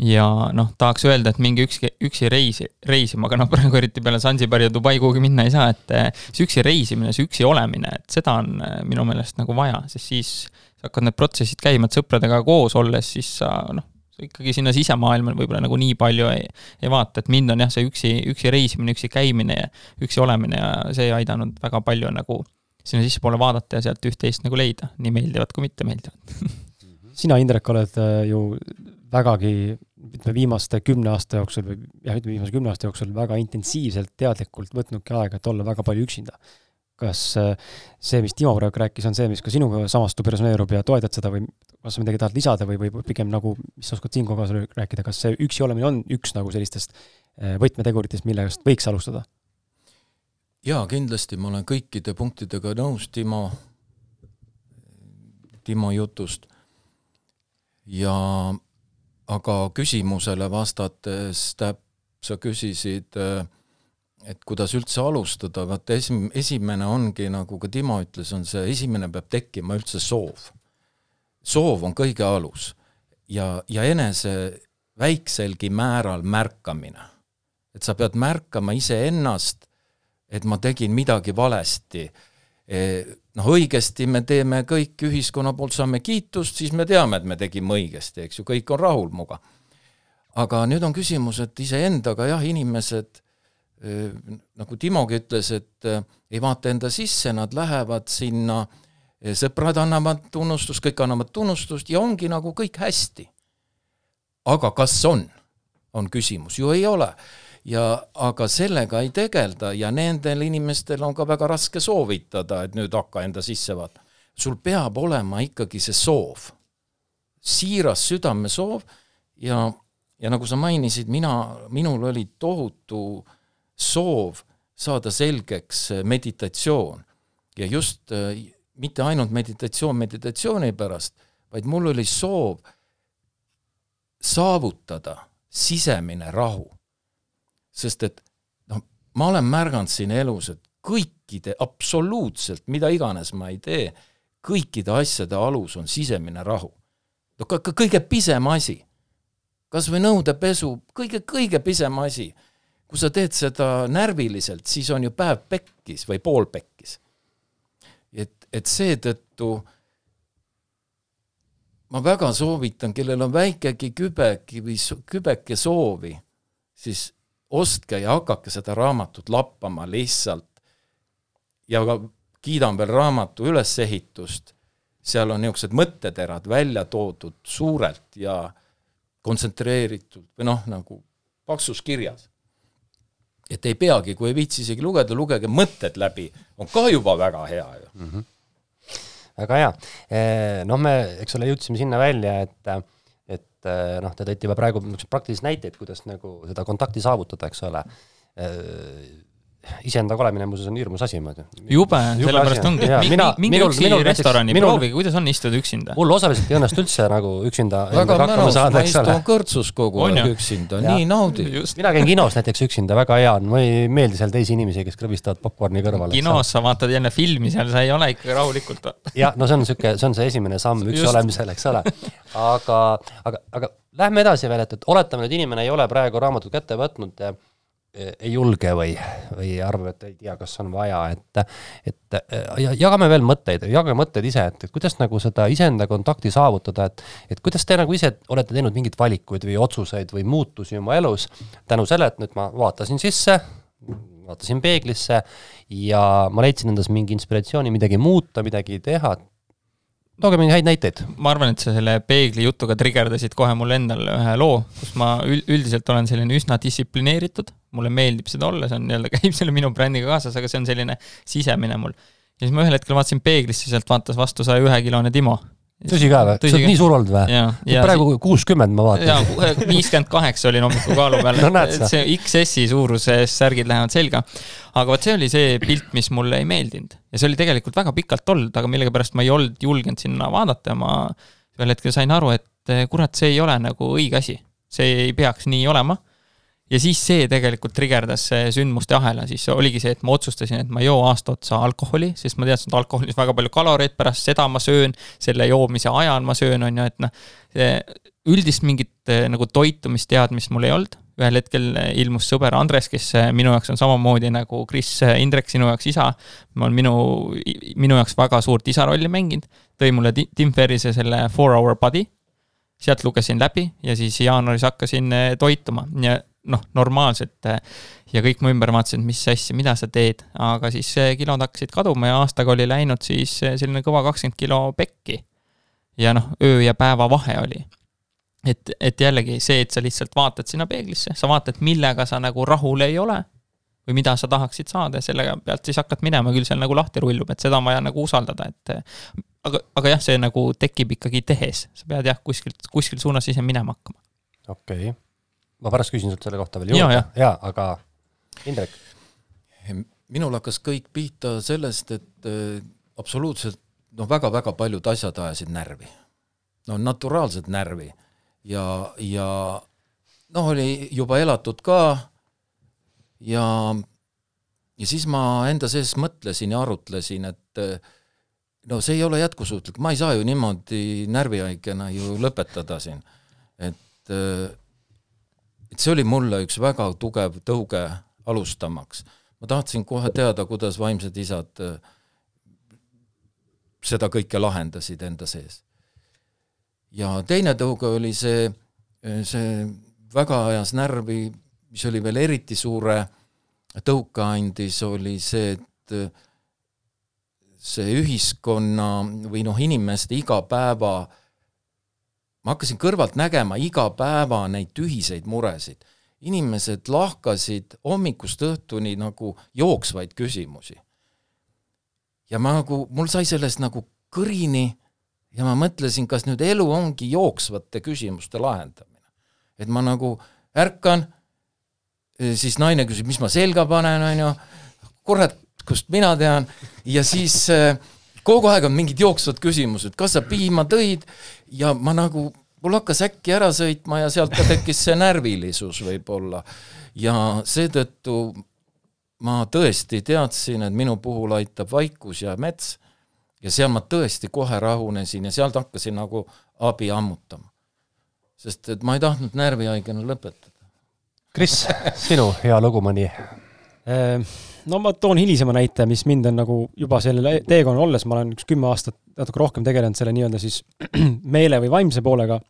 [SPEAKER 2] ja noh, tahaks öelda, et mingi üksi, üksi reisi, reisima, aga noh, praegu eriti peale Sansibari ja Dubai kuhugi minna ei saa, et eh, see üksi reisimine, see üksi olemine, et seda on eh, minu meelest nagu vaja, sest siis sa hakkad need protsessid käima, et sõpradega koos olles, siis sa noh, ikkagi sinna sisemaailma võib-olla nagu nii palju ei, ei vaata, et mind on jah, see üksi, üksi reisimine, üksi käimine ja üksi olemine ja see aidanud väga palju nagu sinna sissepoole vaadata ja sealt üht-teist nagu leida, nii meeldivat kui mitte meeldivat
[SPEAKER 1] sina, Indrek, oled äh, ju vägagi ütleme, viimaste kümne aasta jooksul või jah, ütleme viimase kümne aasta jooksul väga intensiivselt, teadlikult võtnudki aega, et olla väga palju üksinda. kas äh, see, mis Timo praegu rääkis, on see, mis ka sinuga samastub, resoneerub ja toetad seda või kas sa midagi tahad lisada või, või pigem nagu, mis sa oskad siinkohal kaasa rääkida, kas see üksi olemine on üks nagu sellistest äh, võtmeteguritest, millest võiks alustada?
[SPEAKER 4] jaa, kindlasti ma olen kõikide punktidega nõus Timo, Timo jutust ja aga küsimusele vastates, täp-, sa küsisid, et kuidas üldse alustada, vaata esim-, esimene ongi, nagu ka Timo ütles, on see, esimene peab tekkima üldse soov. soov on kõige alus ja, ja enese väikselgi määral märkamine. et sa pead märkama iseennast, et ma tegin midagi valesti noh, õigesti me teeme kõik, ühiskonna poolt saame kiitust, siis me teame, et me tegime õigesti, eks ju, kõik on rahul minuga. aga nüüd on küsimus, et iseendaga jah, inimesed nagu Timogi ütles, et ei vaata enda sisse, nad lähevad sinna, sõbrad annavad tunnustust, kõik annavad tunnustust ja ongi nagu kõik hästi. aga kas on, on küsimus, ju ei ole ja aga sellega ei tegelda ja nendel inimestel on ka väga raske soovitada, et nüüd hakka enda sisse vaatama. sul peab olema ikkagi see soov, siiras südamesoov ja, ja nagu sa mainisid, mina, minul oli tohutu soov saada selgeks meditatsioon ja just äh, mitte ainult meditatsioon meditatsiooni pärast, vaid mul oli soov saavutada sisemine rahu. Sest et noh, ma olen märganud siin elus, et kõikide, absoluutselt, mida iganes ma ei tee, kõikide asjade alus on sisemine rahu. no ka, ka kõige pisem asi, kas või nõudepesu, kõige, kõige pisem asi, kui sa teed seda närviliselt, siis on ju päev pekkis või pool pekkis. et, et seetõttu ma väga soovitan, kellel on väikegi kübeki või kübeke soovi, siis ostke ja hakake seda raamatut lappama lihtsalt. ja ka kiidan veel raamatu ülesehitust, seal on niisugused mõtteterad välja toodud suurelt ja kontsentreeritult või noh, nagu paksus kirjas. et ei peagi, kui ei viitsi isegi lugeda, lugege mõtted läbi, on ka juba väga hea ju mm. -hmm
[SPEAKER 3] väga hea. Eh, noh, me, eks ole, jõudsime sinna välja, et et eh, noh, te tõite juba praegu praktilisi näiteid, kuidas nagu seda kontakti saavutada, eks ole. Eh, iseendaga olemine muuseas on hirmus asi, ma
[SPEAKER 2] ütlen. jube, sellepärast ongi, minge üksi restorani, proovige, kuidas on istuda üksinda.
[SPEAKER 3] mul osaliselt ei õnnestu üldse nagu üksinda
[SPEAKER 4] väga mõnus, ma istun kõrtsus kogu aeg üksinda, nii naudin.
[SPEAKER 3] mina käin kinos näiteks üksinda, väga hea on, mulle ei meeldi seal teisi inimesi, kes krõbistavad popkorni kõrval.
[SPEAKER 2] kinos sa vaatad jälle filmi seal, sa ei ole ikka rahulikult.
[SPEAKER 3] jah, no see on niisugune, see on see esimene samm üksi olemisel, eks ole. aga, aga, aga lähme edasi veel, et, et oletame, et inimene ei ole praegu raamatut kätte võtnud ei julge või, või arvab, et ei tea, kas on vaja, et et ja jagame veel mõtteid, jagame mõtteid ise, et, et kuidas nagu seda iseenda kontakti saavutada, et et kuidas te nagu ise olete teinud mingeid valikuid või otsuseid või muutusi oma elus tänu sellele, et nüüd ma vaatasin sisse, vaatasin peeglisse ja ma leidsin endas mingi inspiratsiooni midagi muuta, midagi teha, tooge mingeid häid näiteid.
[SPEAKER 2] ma arvan, et sa selle peegli jutuga trigerdasid kohe mulle endale ühe loo, kus ma üldiselt olen selline üsna distsiplineeritud, mulle meeldib seda olla, see on nii-öelda, käib selle minu brändiga kaasas, aga see on selline sisemine mul. ja siis ma ühel hetkel vaatasin peeglisse, sealt vaatas vastu saja ühe kilone Timo
[SPEAKER 3] tõsi ka või? sa oled nii suur olnud või? praegu kuuskümmend ma vaatan.
[SPEAKER 2] viiskümmend kaheksa olin hommikukaalu peal no, et see XS-i suuruses särgid lähevad selga. aga vot see oli see pilt, mis mulle ei meeldinud ja see oli tegelikult väga pikalt olnud, aga millegipärast ma ei olnud julgenud sinna vaadata ma ühel hetkel sain aru, et kurat, see ei ole nagu õige asi. see ei peaks nii olema ja siis see tegelikult trigerdas sündmuste ahela, siis oligi see, et ma otsustasin, et ma ei joo aasta otsa alkoholi, sest ma teadsin, et alkoholis väga palju kaloreid, pärast seda ma söön, selle joomise ajal ma söön, on ju, et noh, üldist mingit eh, nagu toitumisteadmist mul ei olnud, ühel hetkel ilmus sõber Andres, kes eh, minu jaoks on samamoodi nagu Kris eh, Indrek, sinu jaoks isa, on minu, minu jaoks väga suurt isa rolli mänginud, tõi mulle Tim Ferrise selle Four Hour Body, sealt lugesin läbi ja siis jaanuaris hakkasin toituma. Ja noh, normaalselt ja kõik mu ümber vaatasid, mis asja, mida sa teed, aga siis kilod hakkasid kaduma ja aastaga oli läinud siis selline kõva kakskümmend kilo pekki. ja noh, öö ja päeva vahe oli. et, et jällegi see, et sa lihtsalt vaatad sinna peeglisse, sa vaatad, millega sa nagu rahul ei ole või mida sa tahaksid saada ja selle pealt siis hakkad minema, küll seal nagu lahti rullub, et seda on vaja nagu usaldada, et aga, aga jah, see nagu tekib ikkagi tehes, sa pead jah, kuskilt, kuskil suunas ise minema hakkama.
[SPEAKER 3] okei okay ma pärast küsin sult selle kohta veel juurde, jaa, aga Indrek?
[SPEAKER 4] minul hakkas kõik pihta sellest, et äh, absoluutselt noh, väga-väga paljud asjad ajasid närvi. no naturaalselt närvi ja, ja noh, oli juba elatud ka ja, ja siis ma enda sees mõtlesin ja arutlesin, et äh, no see ei ole jätkusuutlik, ma ei saa ju niimoodi närvihaigena ju lõpetada siin. et äh, et see oli mulle üks väga tugev tõuge alustamaks. ma tahtsin kohe teada, kuidas vaimsed isad äh, seda kõike lahendasid enda sees. ja teine tõuge oli see, äh, see väga ajas närvi, mis oli veel eriti suure tõuke andis, oli see, et äh, see ühiskonna või noh, inimeste igapäeva äh, ma hakkasin kõrvalt nägema iga päeva neid tühiseid muresid. inimesed lahkasid hommikust õhtuni nagu jooksvaid küsimusi. ja ma nagu, mul sai sellest nagu kõrini ja ma mõtlesin, kas nüüd elu ongi jooksvate küsimuste lahendamine. et ma nagu ärkan, siis naine küsib, mis ma selga panen, on ju, kurat, kust mina tean, ja siis äh, kogu aeg on mingid jooksvad küsimused, kas sa piima tõid ja ma nagu, mul hakkas äkki ära sõitma ja sealt ka tekkis see närvilisus võib-olla. ja seetõttu ma tõesti teadsin, et minu puhul aitab vaikus ja mets ja seal ma tõesti kohe rahunesin ja sealt hakkasin nagu abi ammutama. sest et ma ei tahtnud närvihaigena lõpetada.
[SPEAKER 3] Kris, sinu hea lugu mõni?
[SPEAKER 1] No ma toon hilisema näite, mis mind on nagu juba sellel teekonnal olles, ma olen üks kümme aastat natuke rohkem tegelenud selle nii-öelda siis meele või vaimse poolega,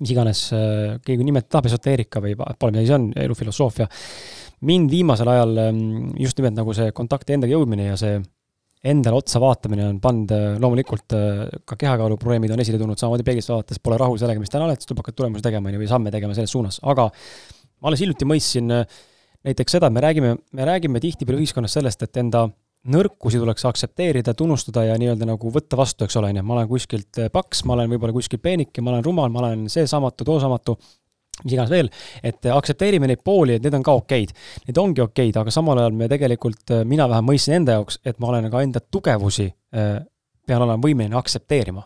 [SPEAKER 1] mis iganes äh, keegi nimetada tahab, esoteerika või pole, mida see on, elufilosoofia. mind viimasel ajal ähm, just nimelt nagu see kontakti endaga jõudmine ja see endale otsa vaatamine on pannud, äh, loomulikult äh, ka kehakaalu probleemid on esile tulnud, samamoodi peeglist vaadates pole rahul sellega, mis täna oled, siis tuleb hakata tulemusi tegema, on ju, või samme tegema selles suunas, aga ma alles hiljuti mõistsin äh, näiteks seda, et me räägime, me räägime tihtipeale ühiskonnas sellest, et enda nõrkusi tuleks aktsepteerida, tunnustada ja nii-öelda nagu võtta vastu, eks ole, on ju, ma olen kuskilt äh, paks, ma olen võib-olla kuskil peenike, ma olen rumal, ma olen seesamatu, toosamatu, mis iganes veel, et aktsepteerime neid pooli, et need on ka okeid. Need ongi okeid, aga samal ajal me tegelikult, äh, mina vähemalt mõistsin enda jaoks, et ma olen ka enda tugevusi, pean olema võimeline aktsepteerima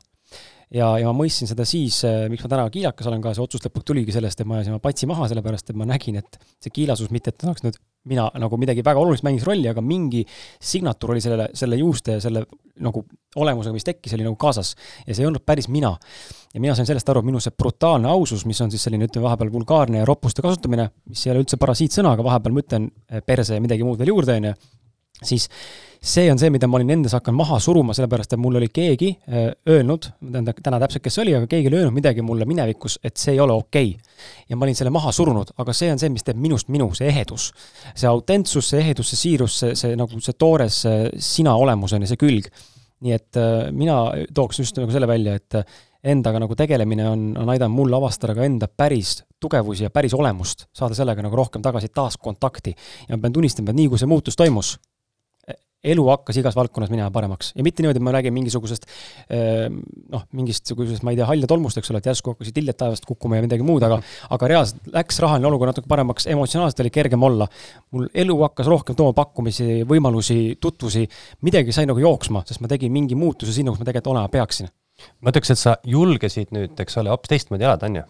[SPEAKER 1] ja, ja ma mõistsin seda siis, äh, miks ma täna kiilakas olen ka, see otsus lõpuks tuligi sellest, et ma ajasin oma patsi maha, sellepärast et ma nägin, et see kiilasus mitte, et oleks nüüd mina nagu midagi väga olulist mängis rolli, aga mingi signatuur oli sellele, selle juuste ja selle nagu olemusega, mis tekkis, oli nagu kaasas. ja see ei olnud päris mina. ja mina sain sellest aru, et minu see brutaalne ausus, mis on siis selline, ütleme vahepeal vulgaarne ja roppuste kasutamine, mis ei ole üldse parasiitsõna, aga vahepeal ma ütlen äh, perse ja midagi muud veel juurde, on ju, siis see on see, mida ma olin endas hakanud maha suruma, sellepärast et mul oli keegi äh, öelnud, ma tean täna täpselt, kes see oli, aga keegi oli öelnud midagi mulle minevikus, et see ei ole okei okay.. ja ma olin selle maha surunud, aga see on see, mis teeb minust minu, see ehedus. see autentsus, see ehedus, see siirus, see, see nagu see toores sina olemus on ja see külg. nii et äh, mina tooks just nagu selle välja, et endaga nagu tegelemine on, on aidanud mul avastada ka enda päris tugevusi ja päris olemust, saada sellega nagu rohkem tagasi taas kontakti. ja ma pean tunnistama, et nii kui see muutus toimus, elu hakkas igas valdkonnas minema paremaks ja mitte niimoodi, et ma räägin mingisugusest ehm, noh, mingist sugusest, ma ei tea, halja tolmust, eks ole, et järsku hakkasid lilled taevast kukkuma ja midagi muud, aga aga reaalselt läks rahaline olukord natuke paremaks, emotsionaalselt oli kergem olla. mul elu hakkas rohkem tooma pakkumisi, võimalusi, tutvusi, midagi sai nagu jooksma, sest ma tegin mingi muutuse sinna, kus ma tegelikult olema peaksin.
[SPEAKER 3] ma ütleks, et sa julgesid nüüd, eks ole, hoopis teistmoodi elada, on ju?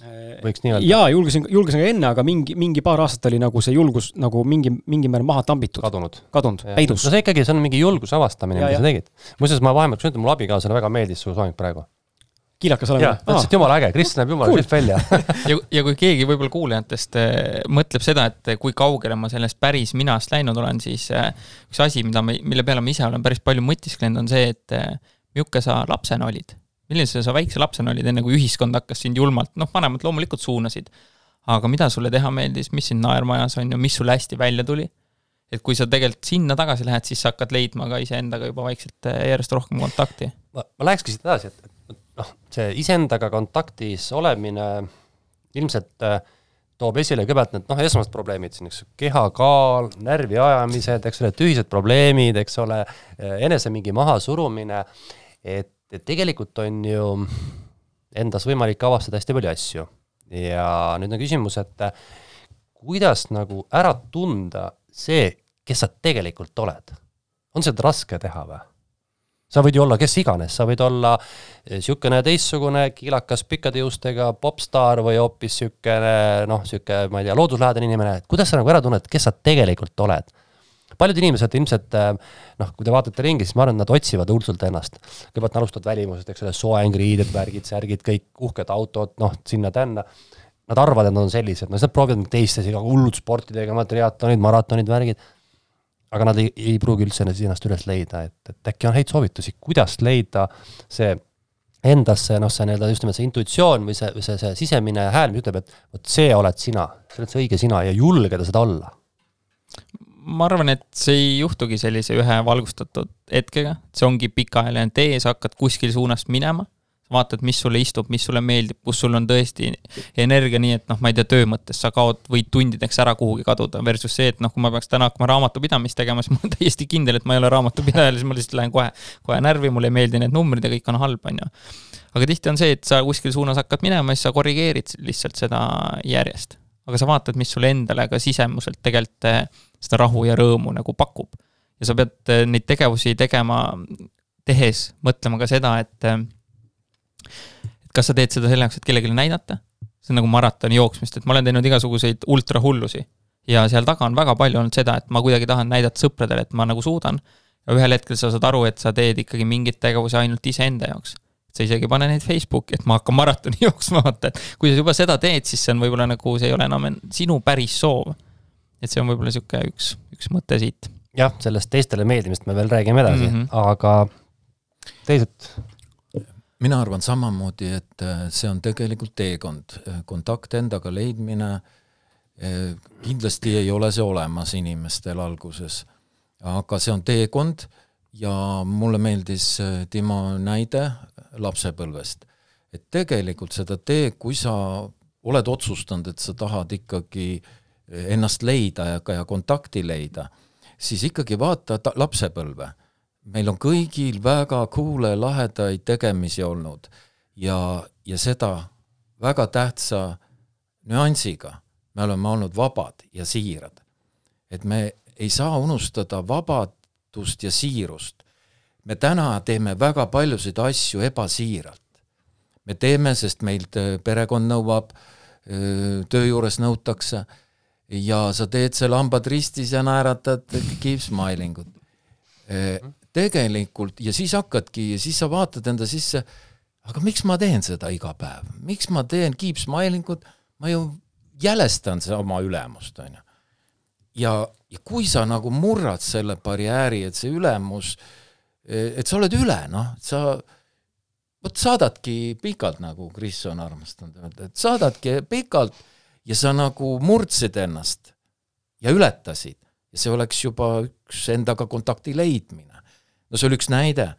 [SPEAKER 3] Võiks nii öelda?
[SPEAKER 1] jaa, julgesin, julgesin ka enne, aga mingi, mingi paar aastat oli nagu see julgus nagu mingi, mingil määral maha tambitud.
[SPEAKER 3] kadunud.
[SPEAKER 1] kadunud, peidus.
[SPEAKER 3] no see ikkagi, see on mingi julguse avastamine, mida sa tegid. muuseas, ma vahemaks ütlen, mulle abikaasale väga meeldis su soeng praegu.
[SPEAKER 1] kiilakas olema?
[SPEAKER 3] ta ütles, et jumala äge, Kris näeb jumala cool. välja
[SPEAKER 2] ja, ja kui keegi võib-olla kuulajatest äh, mõtleb seda, et kui kaugele ma sellest päris minast läinud olen, siis äh, üks asi, mida me, mille peale ma ise olen päris palju mõtisklenud, on see, et äh, milline sa lapsena olid milline sa, väikse lapsena olid, enne kui ühiskond hakkas sind julmalt, noh, vanemad loomulikult suunasid, aga mida sulle teha meeldis, mis sind naerma ajas, on ju, mis sul hästi välja tuli? et kui sa tegelikult sinna tagasi lähed, siis sa hakkad leidma ka iseendaga juba vaikselt äh, järjest rohkem kontakti.
[SPEAKER 3] ma, ma lähekski siit edasi, et, et noh, see iseendaga kontaktis olemine ilmselt äh, toob esile kõigepealt need noh, esmased probleemid siin, eks, kehakaal, närviajamised, eks ole, tühised probleemid, eks ole, äh, enese mingi mahasurumine, et et tegelikult on ju endas võimalik avastada hästi palju asju ja nüüd on küsimus, et kuidas nagu ära tunda see, kes sa tegelikult oled. on seda raske teha või? sa võid ju olla kes iganes, sa võid olla niisugune teistsugune kiilakas pikkade juustega popstaar või hoopis niisugune noh, niisugune, ma ei tea, looduslähedane inimene, et kuidas sa nagu ära tunned, kes sa tegelikult oled paljud inimesed ilmselt äh, noh, kui te vaatate ringi, siis ma arvan, nad otsivad hullult ennast. kõigepealt alustavad välimusest, eks ole, soeng, riided, värgid, särgid, kõik uhked autod, noh, sinna-tänna. Nad arvavad, et nad on sellised, no siis nad proovivad teiste asju, hullud sporti tegema, triatlonid, maratonid, värgid. aga nad ei, ei pruugi üldse ennast üles leida, et, et äkki on häid soovitusi, kuidas leida see endasse, noh, see nii-öelda just nimelt see intuitsioon või see, see, see sisemine hääl, mis ütleb, et vot see oled sina, sa oled see õige sina ja julgeda seda olla
[SPEAKER 2] ma arvan, et see ei juhtugi sellise ühe valgustatud hetkega, see ongi pikaajaline tee, sa hakkad kuskil suunast minema, vaatad, mis sulle istub, mis sulle meeldib, kus sul on tõesti energia, nii et noh, ma ei tea, töö mõttes sa kaod, võid tundideks ära kuhugi kaduda, versus see, et noh, kui ma peaks täna hakkama raamatupidamist tegema, siis ma olen täiesti kindel, et ma ei ole raamatupidaja, siis ma lihtsalt lähen kohe, kohe närvi, mulle ei meeldi need numbrid ja kõik on halb, on ju. aga tihti on see, et sa kuskil suunas hakkad minema, siis sa korrigeerid lihtsalt seda järjest. Aga sa vaatad, mis sulle endale ka sisemuselt tegelikult eh, seda rahu ja rõõmu nagu pakub. ja sa pead eh, neid tegevusi tegema, tehes mõtlema ka seda, et eh, et kas sa teed seda selle jaoks, et kellelegi näidata, see on nagu maratoni jooksmist, et ma olen teinud igasuguseid ultrahullusi ja seal taga on väga palju olnud seda, et ma kuidagi tahan näidata sõpradele, et ma nagu suudan, ja ühel hetkel sa saad aru, et sa teed ikkagi mingeid tegevusi ainult iseenda jaoks. Sa isegi ei pane neid Facebooki, et ma hakkan maratoni jooksma, vaata, et kui sa juba seda teed, siis see on võib-olla nagu, see ei ole enam sinu päris soov. et see on võib-olla niisugune üks, üks mõte siit.
[SPEAKER 3] jah, sellest teistele meeldimist me veel räägime edasi mm, -hmm. aga teised
[SPEAKER 4] mina arvan samamoodi, et äh, see on tegelikult teekond, äh, kontakt endaga leidmine, äh, kindlasti ei ole see olemas inimestel alguses, aga see on teekond ja mulle meeldis Timo näide lapsepõlvest. et tegelikult seda teed, kui sa oled otsustanud, et sa tahad ikkagi ennast leida ja ka ja kontakti leida, siis ikkagi vaata lapsepõlve meil on kõigil väga cool'e lahedaid tegemisi olnud ja, ja seda väga tähtsa nüansiga, me oleme olnud vabad ja siirad. et me ei saa unustada vabadust ja siirust. Me täna teeme väga paljusid asju ebasiiralt. me teeme, sest meilt äh, perekond nõuab, äh, töö juures nõutakse ja sa teed selle hambad ristis ja naeratad keep smiling ut äh, tegelikult ja siis hakkadki ja siis sa vaatad enda sisse, aga miks ma teen seda iga päev, miks ma teen keep smiling ut, ma ju jälestan oma ülemust, on ju. ja, ja kui sa nagu murrad selle barjääri, et see ülemus, et sa oled üle, noh, sa vot saadadki pikalt, nagu Kris on armastanud öelda, et saadadki pikalt ja sa nagu murdsid ennast ja ületasid ja see oleks juba üks endaga kontakti leidmine no see oli üks näide.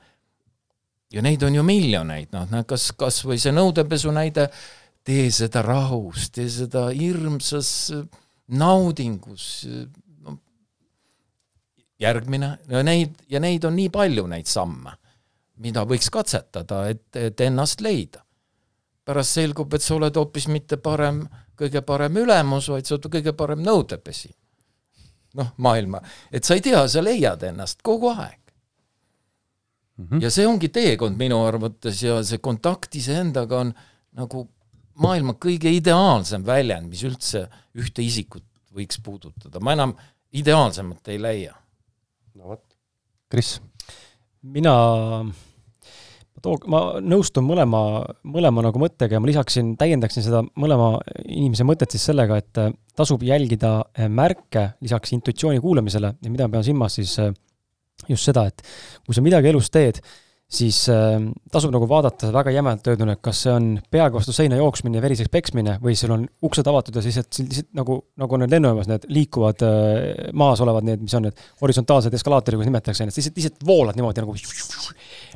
[SPEAKER 4] ja neid on ju miljoneid, noh, kas, kas või see nõudepesu näide, tee seda rahus, tee seda hirmsas naudingus, no järgmine, neid, ja neid on nii palju, neid samme, mida võiks katsetada, et, et ennast leida. pärast selgub, et sa oled hoopis mitte parem, kõige parem ülemus, vaid sa oled kõige parem nõudepesi. noh, maailma, et sa ei tea, sa leiad ennast kogu aeg mm. -hmm. ja see ongi teekond minu arvates ja see kontakt iseendaga on nagu maailma kõige ideaalsem väljend, mis üldse ühte isikut võiks puudutada, ma enam ideaalsemat ei leia.
[SPEAKER 3] No vot, Kris?
[SPEAKER 1] mina, ma too, ma nõustun mõlema, mõlema nagu mõttega ja ma lisaksin, täiendaksin seda mõlema inimese mõtet siis sellega, et tasub jälgida märke lisaks intuitsiooni kuulamisele ja mida ma pean silmas siis just seda, et kui sa midagi elus teed, siis äh, tasub nagu vaadata väga jämedalt öelduna, et kas see on peaga vastu seina jooksmine ja veriseks peksmine või sul on uksed avatud ja lihtsalt, lihtsalt nagu, nagu on need lennujaamas need liikuvad äh, maas olevad need, mis on need horisontaalsed eskalaatori, kuidas nimetatakse, et lihtsalt, lihtsalt voolad niimoodi nagu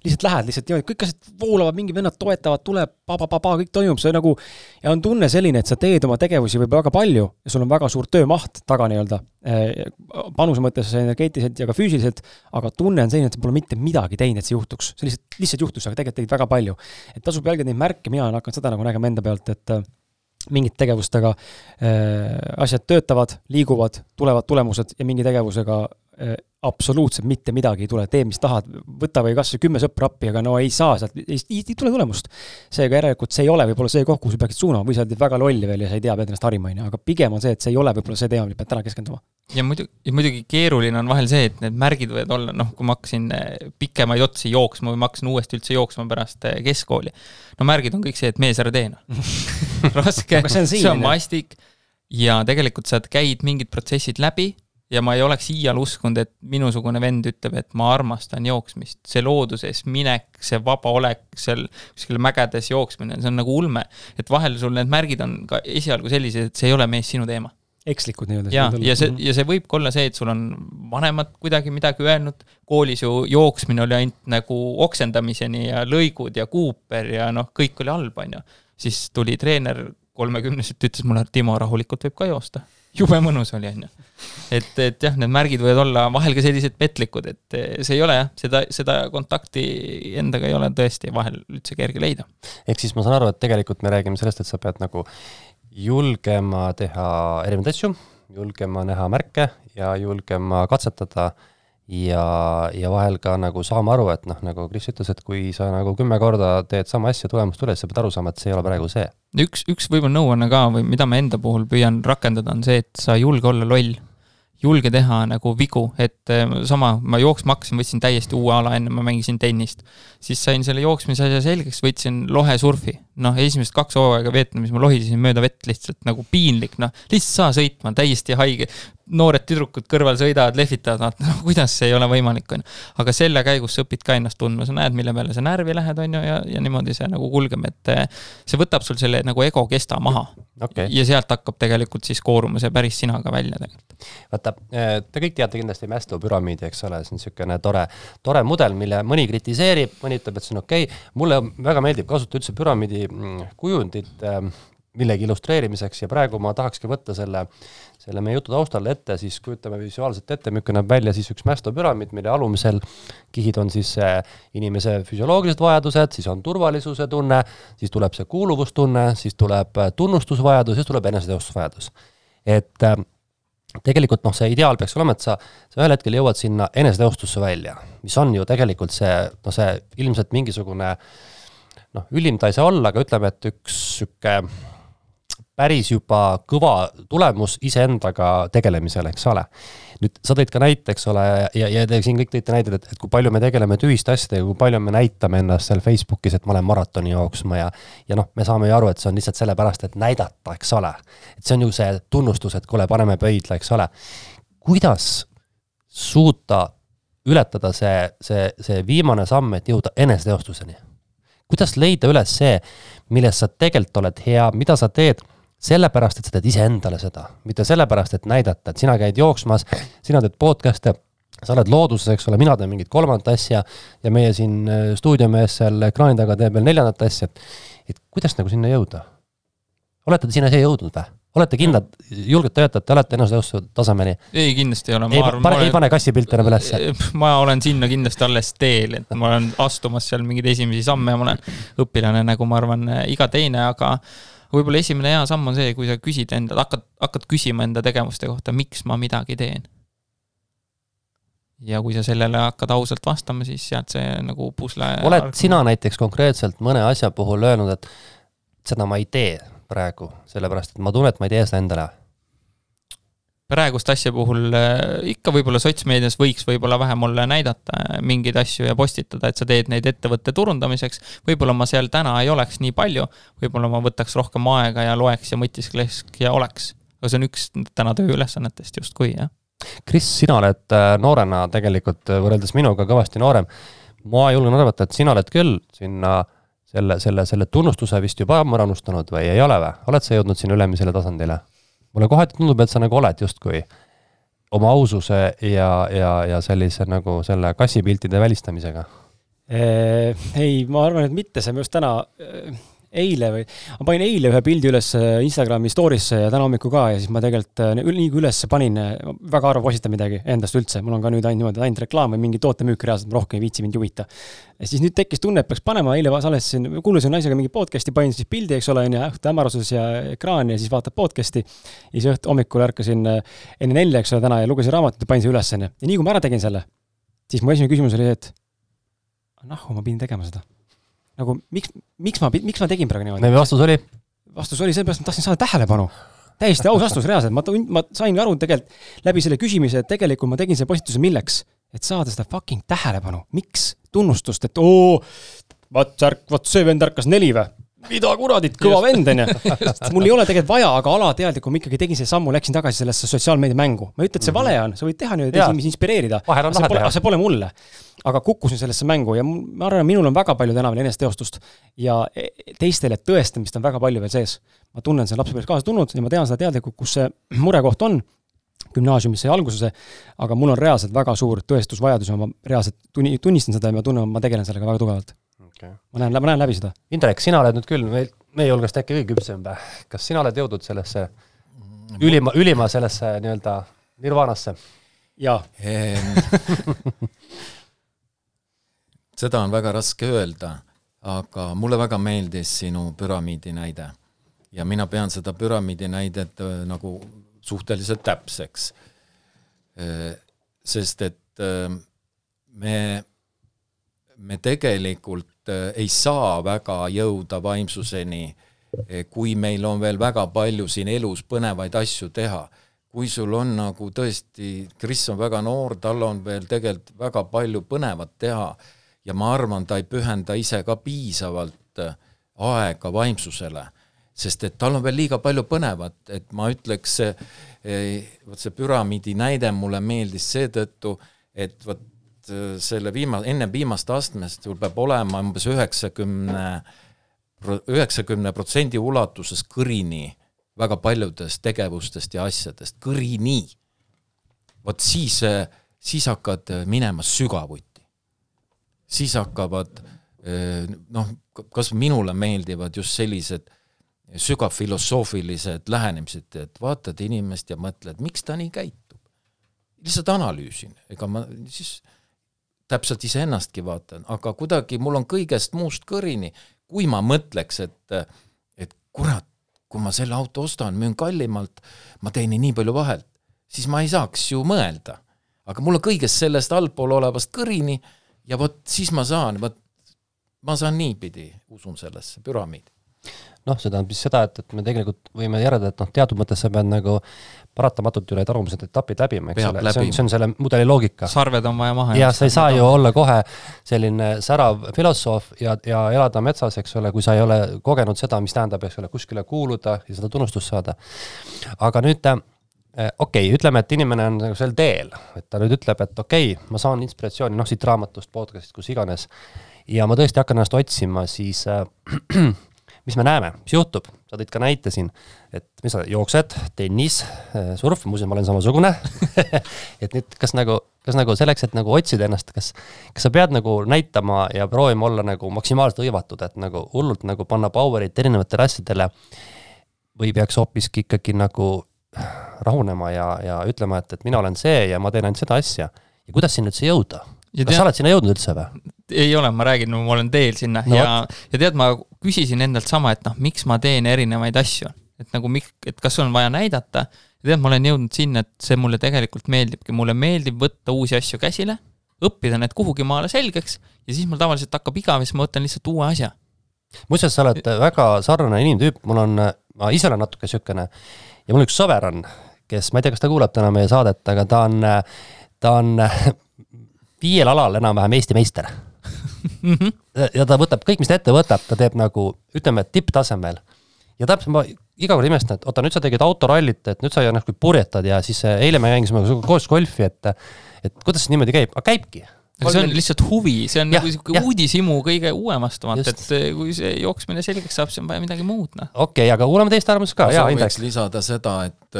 [SPEAKER 1] lihtsalt lähed lihtsalt niimoodi, kõik asjad voolavad, mingid vennad toetavad, tuleb pa-pa-pa-pa, kõik toimub, see nagu ja on tunne selline, et sa teed oma tegevusi võib-olla väga palju ja sul on väga suur töömaht taga nii-öelda, eh, panuse mõttes energeetiliselt ja ka füüsiliselt, aga tunne on selline, et sa pole mitte midagi teinud, et see juhtuks. see lihtsalt, lihtsalt juhtus, aga tegelikult tegid väga palju. et tasub jälgida neid märke, mina olen hakanud seda nagu nägema enda pealt, et äh, mingite tegevustega äh, asjad töötavad, liiguvad, tulevad tulemused ja mingi tegevusega absoluutselt mitte midagi ei tule, tee, mis tahad, võta või kas või kümme sõpra appi, aga no ei saa sealt, ei, tule tulemust. seega järelikult see ei ole võib-olla see koht, kuhu sa peaksid suunama või sa oled väga loll veel ja sa ei tea, pead ennast harima, on ju, aga pigem on see, et see ei ole võib-olla see teema, millele pead täna keskenduma.
[SPEAKER 2] ja muidu, ja muidugi keeruline on vahel see, et need märgid võivad olla, noh, kui ma hakkasin eh, pikemaid otsi jooksma või ma hakkasin uuesti üldse jooksma pärast eh, keskkooli, no märgid on kõik see, et mees, ära tee noh. Raske, see on mastik. Ja tegelikult sa käid mingid protsessid läbi ja ma ei oleks iial uskunud, et minusugune vend ütleb, et ma armastan jooksmist, see looduses minek, see vaba olek seal kuskil mägedes jooksmine, see on nagu ulme. et vahel sul need märgid on ka esialgu sellised, et see ei ole mees sinu teema.
[SPEAKER 1] ekslikud nii-öelda.
[SPEAKER 2] ja, ja see, ja see võib ka olla see, et sul on vanemad kuidagi midagi öelnud, koolis ju jooksmine oli ainult nagu oksendamiseni ja lõigud ja kuuper ja noh, kõik oli halb, on ju. siis tuli treener kolmekümneselt, ütles mulle, et Timo, rahulikult võib ka joosta. Jube mõnus oli, on ju. et, et jah, need märgid võivad olla vahel ka sellised petlikud, et see ei ole jah, seda, seda kontakti endaga ei ole tõesti vahel üldse kerge leida.
[SPEAKER 3] ehk siis ma saan aru, et tegelikult me räägime sellest, et sa pead nagu julgema teha erinevaid asju, julgema näha märke ja julgema katsetada ja, ja vahel ka nagu saama aru, et noh, nagu Kris ütles, et kui sa nagu kümme korda teed sama asja, tulemus tuleb, sa pead aru saama, et see ei ole praegu see.
[SPEAKER 2] üks, üks võib-olla nõuanne ka või mida ma enda puhul püüan rakendada, on see, et sa julge olla loll julge teha nagu vigu, et eh, sama, ma jooksma hakkasin, võtsin täiesti uue ala, enne ma mängisin tennist. siis sain selle jooksmise asja selgeks, võtsin lohesurfi. noh, esimesed kaks hooaega Vietnamis ma lohisesin mööda vett lihtsalt nagu piinlik, noh, lihtsalt saa sõitma, täiesti haige. Noored tüdrukud kõrval sõidavad, lehvitavad, noh, kuidas see ei ole võimalik, on ju. aga selle käigus sa õpid ka ennast tundma, sa näed, mille peale sa närvi lähed, on ju, ja, ja niimoodi see nagu kulgeb, et eh, see võtab sul selle nagu ego kesta maha okay.. ja sealt hakkab tegelikult siis kooruma see päris sina ka välja tegelikult.
[SPEAKER 3] vaata, eh, te kõik teate kindlasti Maslow püramiidi, eks ole, see on niisugune tore, tore mudel, mille mõni kritiseerib, mõni ütleb, et see on okei okay., mulle väga meeldib kasutada üldse püramiidi mm, kujundit äh, millegi illustreerimiseks ja praegu ma tahakski võtta selle, selle meie jutu taustal ette, siis kujutame visuaalselt ette, milline näeb välja siis üks Maslow püramiid, mille alumisel kihid on siis inimese füsioloogilised vajadused, siis on turvalisuse tunne, siis tuleb see kuuluvustunne, siis tuleb tunnustusvajadus, siis tuleb eneseteostusvajadus. et äh, tegelikult noh, see ideaal peaks olema, et sa, sa ühel hetkel jõuad sinna eneseteostusse välja, mis on ju tegelikult see, no see ilmselt mingisugune noh, ülim ta ei saa olla, aga ütleme, et üks sihuke päris juba kõva tulemus iseendaga tegelemisel, eks ole. nüüd sa tõid ka näite, eks ole, ja, ja te siin kõik tõite näiteid, et, et kui palju me tegeleme tühiste asjadega, kui palju me näitame ennast seal Facebookis, et ma olen maratoni jooksma ja ja noh, me saame ju aru, et see on lihtsalt sellepärast, et näidata, eks ole. et see on ju see tunnustus, et kuule, paneme pöidla, eks ole. kuidas suuta ületada see, see, see viimane samm, et jõuda eneseteostuseni? kuidas leida üles see, milles sa tegelikult oled hea, mida sa teed sellepärast, et sa teed iseendale seda, mitte sellepärast, et näidata, et sina käid jooksmas, sina teed podcast'e, sa oled looduses, eks ole, mina teen mingit kolmandat asja ja meie siin äh, stuudiomees seal ekraani taga teeb veel neljandat asja. et kuidas nagu sinna jõuda? olete te sinna siia jõudnud või? olete kindlad, julgete öelda, et te olete eneseteostuse tasemeni?
[SPEAKER 2] ei, kindlasti ei ole.
[SPEAKER 3] ei, pane, olen... ei pane kassipilte enam ülesse?
[SPEAKER 2] ma olen sinna kindlasti alles teel, et ma olen astumas seal mingeid esimesi samme ja ma olen õpilane, nagu ma arvan, iga teine, aga võib-olla esimene hea samm on see, kui sa küsid endalt, hakkad, hakkad küsima enda tegevuste kohta, miks ma midagi teen. ja kui sa sellele hakkad ausalt vastama, siis sealt see nagu pusle
[SPEAKER 3] oled arg... sina näiteks konkreetselt mõne asja puhul öelnud, et seda ma ei tee praegu, sellepärast et ma tunnen, et ma ei tee seda endale
[SPEAKER 2] praegust asja puhul äh, ikka võib-olla sotsmeedias võiks võib-olla vähem mulle näidata äh, mingeid asju ja postitada, et sa teed neid ettevõtte turundamiseks. võib-olla ma seal täna ei oleks nii palju, võib-olla ma võtaks rohkem aega ja loeks ja mõtiskleks ja oleks. aga see on üks täna tööülesannetest justkui, jah.
[SPEAKER 3] Kris, sina oled äh, noorena tegelikult võrreldes minuga kõvasti noorem. ma julgen arvata, et sina oled küll sinna selle, selle, selle tunnustuse vist juba ammu ära unustanud või ei ole või? oled sa jõudnud sinna ülemisele tasandile? Mulle kohati tundub, et sa nagu oled justkui oma aususe ja, ja, ja sellise nagu selle kassipiltide välistamisega.
[SPEAKER 1] ei, ma arvan, et mitte, see on just täna eile või, ma panin eile ühe pildi üles äh, Instagrami story'sse ja täna hommikul ka ja siis ma tegelikult äh, nii kui üles panin, äh, väga harva postitan midagi endast üldse, mul on ka nüüd ainult niimoodi, ainult reklaam või mingi tootemüük reaalselt, rohkem ei viitsi, mind huvita. ja siis nüüd tekkis tunne, et peaks panema, eile salvestasin, kuulasin naisega mingi podcast'i, panin siis pildi, eks ole, onju, õhtu hämaruses ja ekraani ja siis vaatab podcast'i. ja siis õhtu hommikul ärkasin enne nelja, eks ole, täna ja lugesin raamatut ja panin selle üles, onju. ja nii kui ma ära tegin selle, siis mu esimene küsimus oli, et nahku ma pidin tegema seda nagu miks, miks ma, miks ma tegin praegu niimoodi?
[SPEAKER 3] vastus oli?
[SPEAKER 1] vastus oli sellepärast, et ma tahtsin saada tähelepanu. täiesti aus vastus, reaalselt, ma, ma sain aru tegelikult läbi selle küsimise, et tegelikult ma tegin selle postituse milleks? et saada seda fucking tähelepanu, miks? tunnustust, et oo, vot särk, vot see vend ärkas neli või? mida kuradit, kõva vend onju. mul ei ole tegelikult vaja, aga alateadlikult ma ikkagi tegin selle sammu, läksin tagasi sellesse sotsiaalmeedia mängu. ma ei ütle, et see -hmm. vale on, sa võid teha niimoodi, teisi inspireerida.
[SPEAKER 3] aga see
[SPEAKER 1] pole mulle. Aga kukkusin sellesse mängu ja ma arvan, et minul on väga palju täna veel eneseteostust ja e, teistele tõestamist on väga palju veel sees. ma tunnen, see lapsepõlves kaasa tulnud ja ma tean seda teadlikult, kus see murekoht on, gümnaasiumis sai alguse see, aga mul on reaalselt väga suur tõestusvajadus ja ma reaalselt tunni, tunnistan seda ja ma tunnen, ma tegelen sellega väga tugevalt okay.. ma näen, ma näen läbi seda.
[SPEAKER 3] Indrek, sina oled nüüd küll meil, meie hulgast äkki kõige küpsem või? kas sina oled jõudnud sellesse ülima, ülima sellesse nii-öelda nirvanasse?
[SPEAKER 1] jaa
[SPEAKER 4] seda on väga raske öelda, aga mulle väga meeldis sinu püramiidi näide. ja mina pean seda püramiidi näidet äh, nagu suhteliselt täpseks. Äh, sest et äh, me, me tegelikult ei saa väga jõuda vaimsuseni, kui meil on veel väga palju siin elus põnevaid asju teha kui sul on nagu tõesti, Kris on väga noor, tal on veel tegelikult väga palju põnevat teha ja ma arvan, ta ei pühenda ise ka piisavalt äh, aega vaimsusele, sest et tal on veel liiga palju põnevat, et ma ütleks, vot see püramiidi näide mulle meeldis seetõttu, et vot äh, selle viima-, enne viimast astmest sul peab olema umbes üheksakümne, üheksakümne protsendi ulatuses kõrini väga paljudest tegevustest ja asjadest, kõrini. vot siis, äh, siis hakkad minema sügavuti siis hakkavad eh, noh, kas minule meeldivad just sellised sügavfilosoofilised lähenemised, et vaatad inimest ja mõtled, miks ta nii käitub. lihtsalt analüüsin, ega ma siis täpselt iseennastki vaatan, aga kuidagi mul on kõigest muust kõrini, kui ma mõtleks, et et kurat, kui ma selle auto ostan, müün kallimalt, ma teenin nii palju vahelt, siis ma ei saaks ju mõelda. aga mul on kõigest sellest allpool olevast kõrini ja vot siis ma saan, vot ma saan niipidi, usun sellesse püramiidi.
[SPEAKER 3] noh, see tähendab siis seda, et, et me tegelikult võime järeldada, et noh, teatud mõttes sa pead nagu paratamatult ju need arumised etapid läbima, eks ole, see on, see on selle mudeli loogika.
[SPEAKER 2] sarved on vaja maha
[SPEAKER 3] ja sa ei saa ju olla kohe selline särav filosoof ja, ja elada metsas, eks ole, kui sa ei ole kogenud seda, mis tähendab, eks ole, kuskile kuuluda ja seda tunnustust saada. aga nüüd Äh, okei okay,, ütleme, et inimene on nagu sel teel, et ta nüüd ütleb, et okei okay,, ma saan inspiratsiooni noh, siit raamatust, podcast'ist, kus iganes, ja ma tõesti hakkan ennast otsima, siis äh, mis me näeme, mis juhtub, sa tõid ka näite siin, et mis sa jooksed, tennis, äh, surf, muuseas ma olen samasugune et nüüd kas nagu, kas nagu selleks, et nagu otsida ennast, kas, kas sa pead nagu näitama ja proovima olla nagu maksimaalselt hõivatud, et nagu hullult nagu panna power'it erinevatele asjadele või peaks hoopiski ikkagi nagu rahunema ja, ja ütlema, et, et mina olen see ja ma teen ainult seda asja. ja kuidas sinna üldse jõuda? kas tead, sa oled sinna jõudnud üldse või?
[SPEAKER 2] ei ole, ma räägin, ma olen teel sinna no, ja, ja tead, ma küsisin endalt sama, et noh, miks ma teen erinevaid asju. et nagu mik-, et kas on vaja näidata, ja tead, ma olen jõudnud sinna, et see mulle tegelikult meeldibki, mulle meeldib võtta uusi asju käsile, õppida need kuhugi maale selgeks ja siis mul tavaliselt hakkab igav ja siis ma võtan lihtsalt uue asja.
[SPEAKER 3] muuseas, sa oled väga sarnane inimtüüp, mul on, ma ise olen natuke niisugune ja mul üks sõber on, kes, ma ei tea, kas ta kuulab täna meie saadet, aga ta on, ta on viiel alal enam-vähem Eesti meister. Ja ta võtab kõik, mis ta ette võtab, ta teeb nagu ütleme, tipptasemel. ja täpselt ma iga kord imestan, et oota, nüüd sa tegid autorallit, et nüüd sa nagu purjetad ja siis eile me mängisime koos golfi, et et kuidas see niimoodi käib, aga käibki
[SPEAKER 2] aga see on lihtsalt huvi, see on ja, nagu sihuke uudishimu kõige uuemast, vaata, et eh, kui see jooksmine selgeks saab, siis on vaja midagi muud, noh.
[SPEAKER 3] okei okay,, aga kuulame teist arvamust ka,
[SPEAKER 4] jaa, Indrek. lisada seda, et,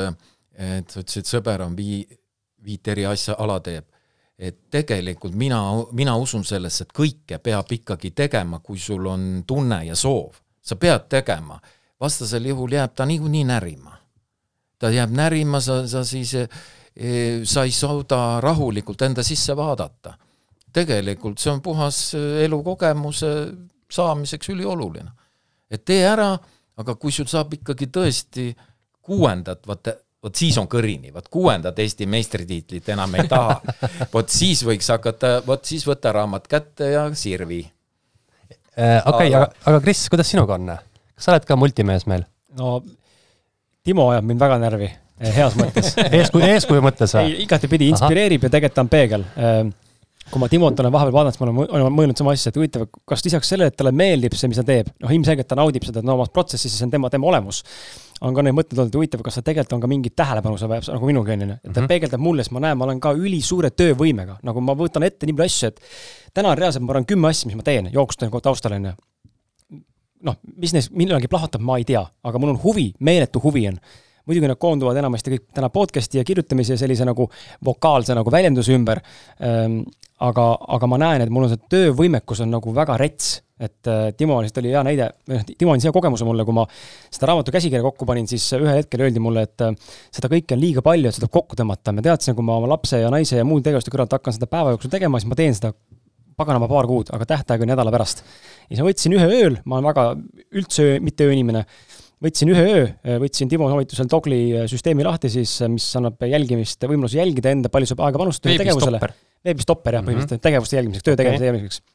[SPEAKER 4] et sa ütlesid, sõber on vii-, viit eri asja ala teeb. et tegelikult mina, mina usun sellesse, et kõike peab ikkagi tegema, kui sul on tunne ja soov. sa pead tegema, vastasel juhul jääb ta niikuinii närima. ta jääb närima, sa, sa siis eh, sa ei suuda rahulikult enda sisse vaadata tegelikult see on puhas äh, elukogemuse saamiseks ülioluline. et tee ära, aga kui sul saab ikkagi tõesti kuuendat, vaata, vot siis on kõrini, vot kuuendat Eesti meistritiitlit enam ei taha. vot siis võiks hakata, vot siis võta raamat kätte ja sirvi.
[SPEAKER 3] Äh, okei, aga, aga Kris, kuidas sinuga on? kas sa oled ka multimees meil?
[SPEAKER 1] no Timo ajab mind väga närvi, heas mõttes
[SPEAKER 3] eeskuju, eeskuju mõttes
[SPEAKER 1] või? igatepidi inspireerib Aha. ja tegelikult ta on peegel kui ma Timot olen vahepeal vaadanud, siis ma olen, olen mõelnud sama asja, et huvitav, kas lisaks sellele, et talle meeldib see, mis ta teeb, noh, ilmselgelt ta naudib seda no, omas protsessis ja see on tema, tema olemus. on ka neid mõtteid olnud, et huvitav, kas ta tegelikult on ka mingit tähelepanu sa vajab, nagu minugi on ju, et ta mm -hmm. peegeldab mulle, siis ma näen, ma olen ka ülisuure töövõimega, nagu ma võtan ette nii palju asju, et täna on reaalselt, ma arvan, kümme asja, mis ma teen, jookstan taustal on ju noh, mis neist millalgi plahvatab, ma ei tea, aga mul on huvi, meeletu huvi on muidugi nad koonduvad enamasti kõik täna podcast'i ja kirjutamise ja sellise nagu vokaalse nagu väljenduse ümber ähm,. aga, aga ma näen, et mul on see töövõimekus on nagu väga rets, et äh, Timo lihtsalt oli hea näide, noh, Timo andis hea kogemuse mulle, kui ma seda raamatu käsikirja kokku panin, siis ühel hetkel öeldi mulle, et äh, seda kõike on liiga palju, et seda kokku tõmmata. ma teadsin, kui ma oma lapse ja naise ja muude tegevuste kõrvalt hakkan seda päeva jooksul tegema, siis ma teen seda paganama paar kuud, aga tähtaeg on nädala pärast. ja siis ma võtsin ühe ööl, ma olen väga üldse öö, mitte ööinimene võtsin ühe öö, võtsin Timo soovitusel Dogli äh, süsteemi lahti siis, äh, mis annab jälgimist, võimaluse jälgida enda, palju saab aega panustada tegevusele. veebistopper jah, põhimõtteliselt mm -hmm. tegevuste jälgimiseks, töö tegevuste okay. jälgimiseks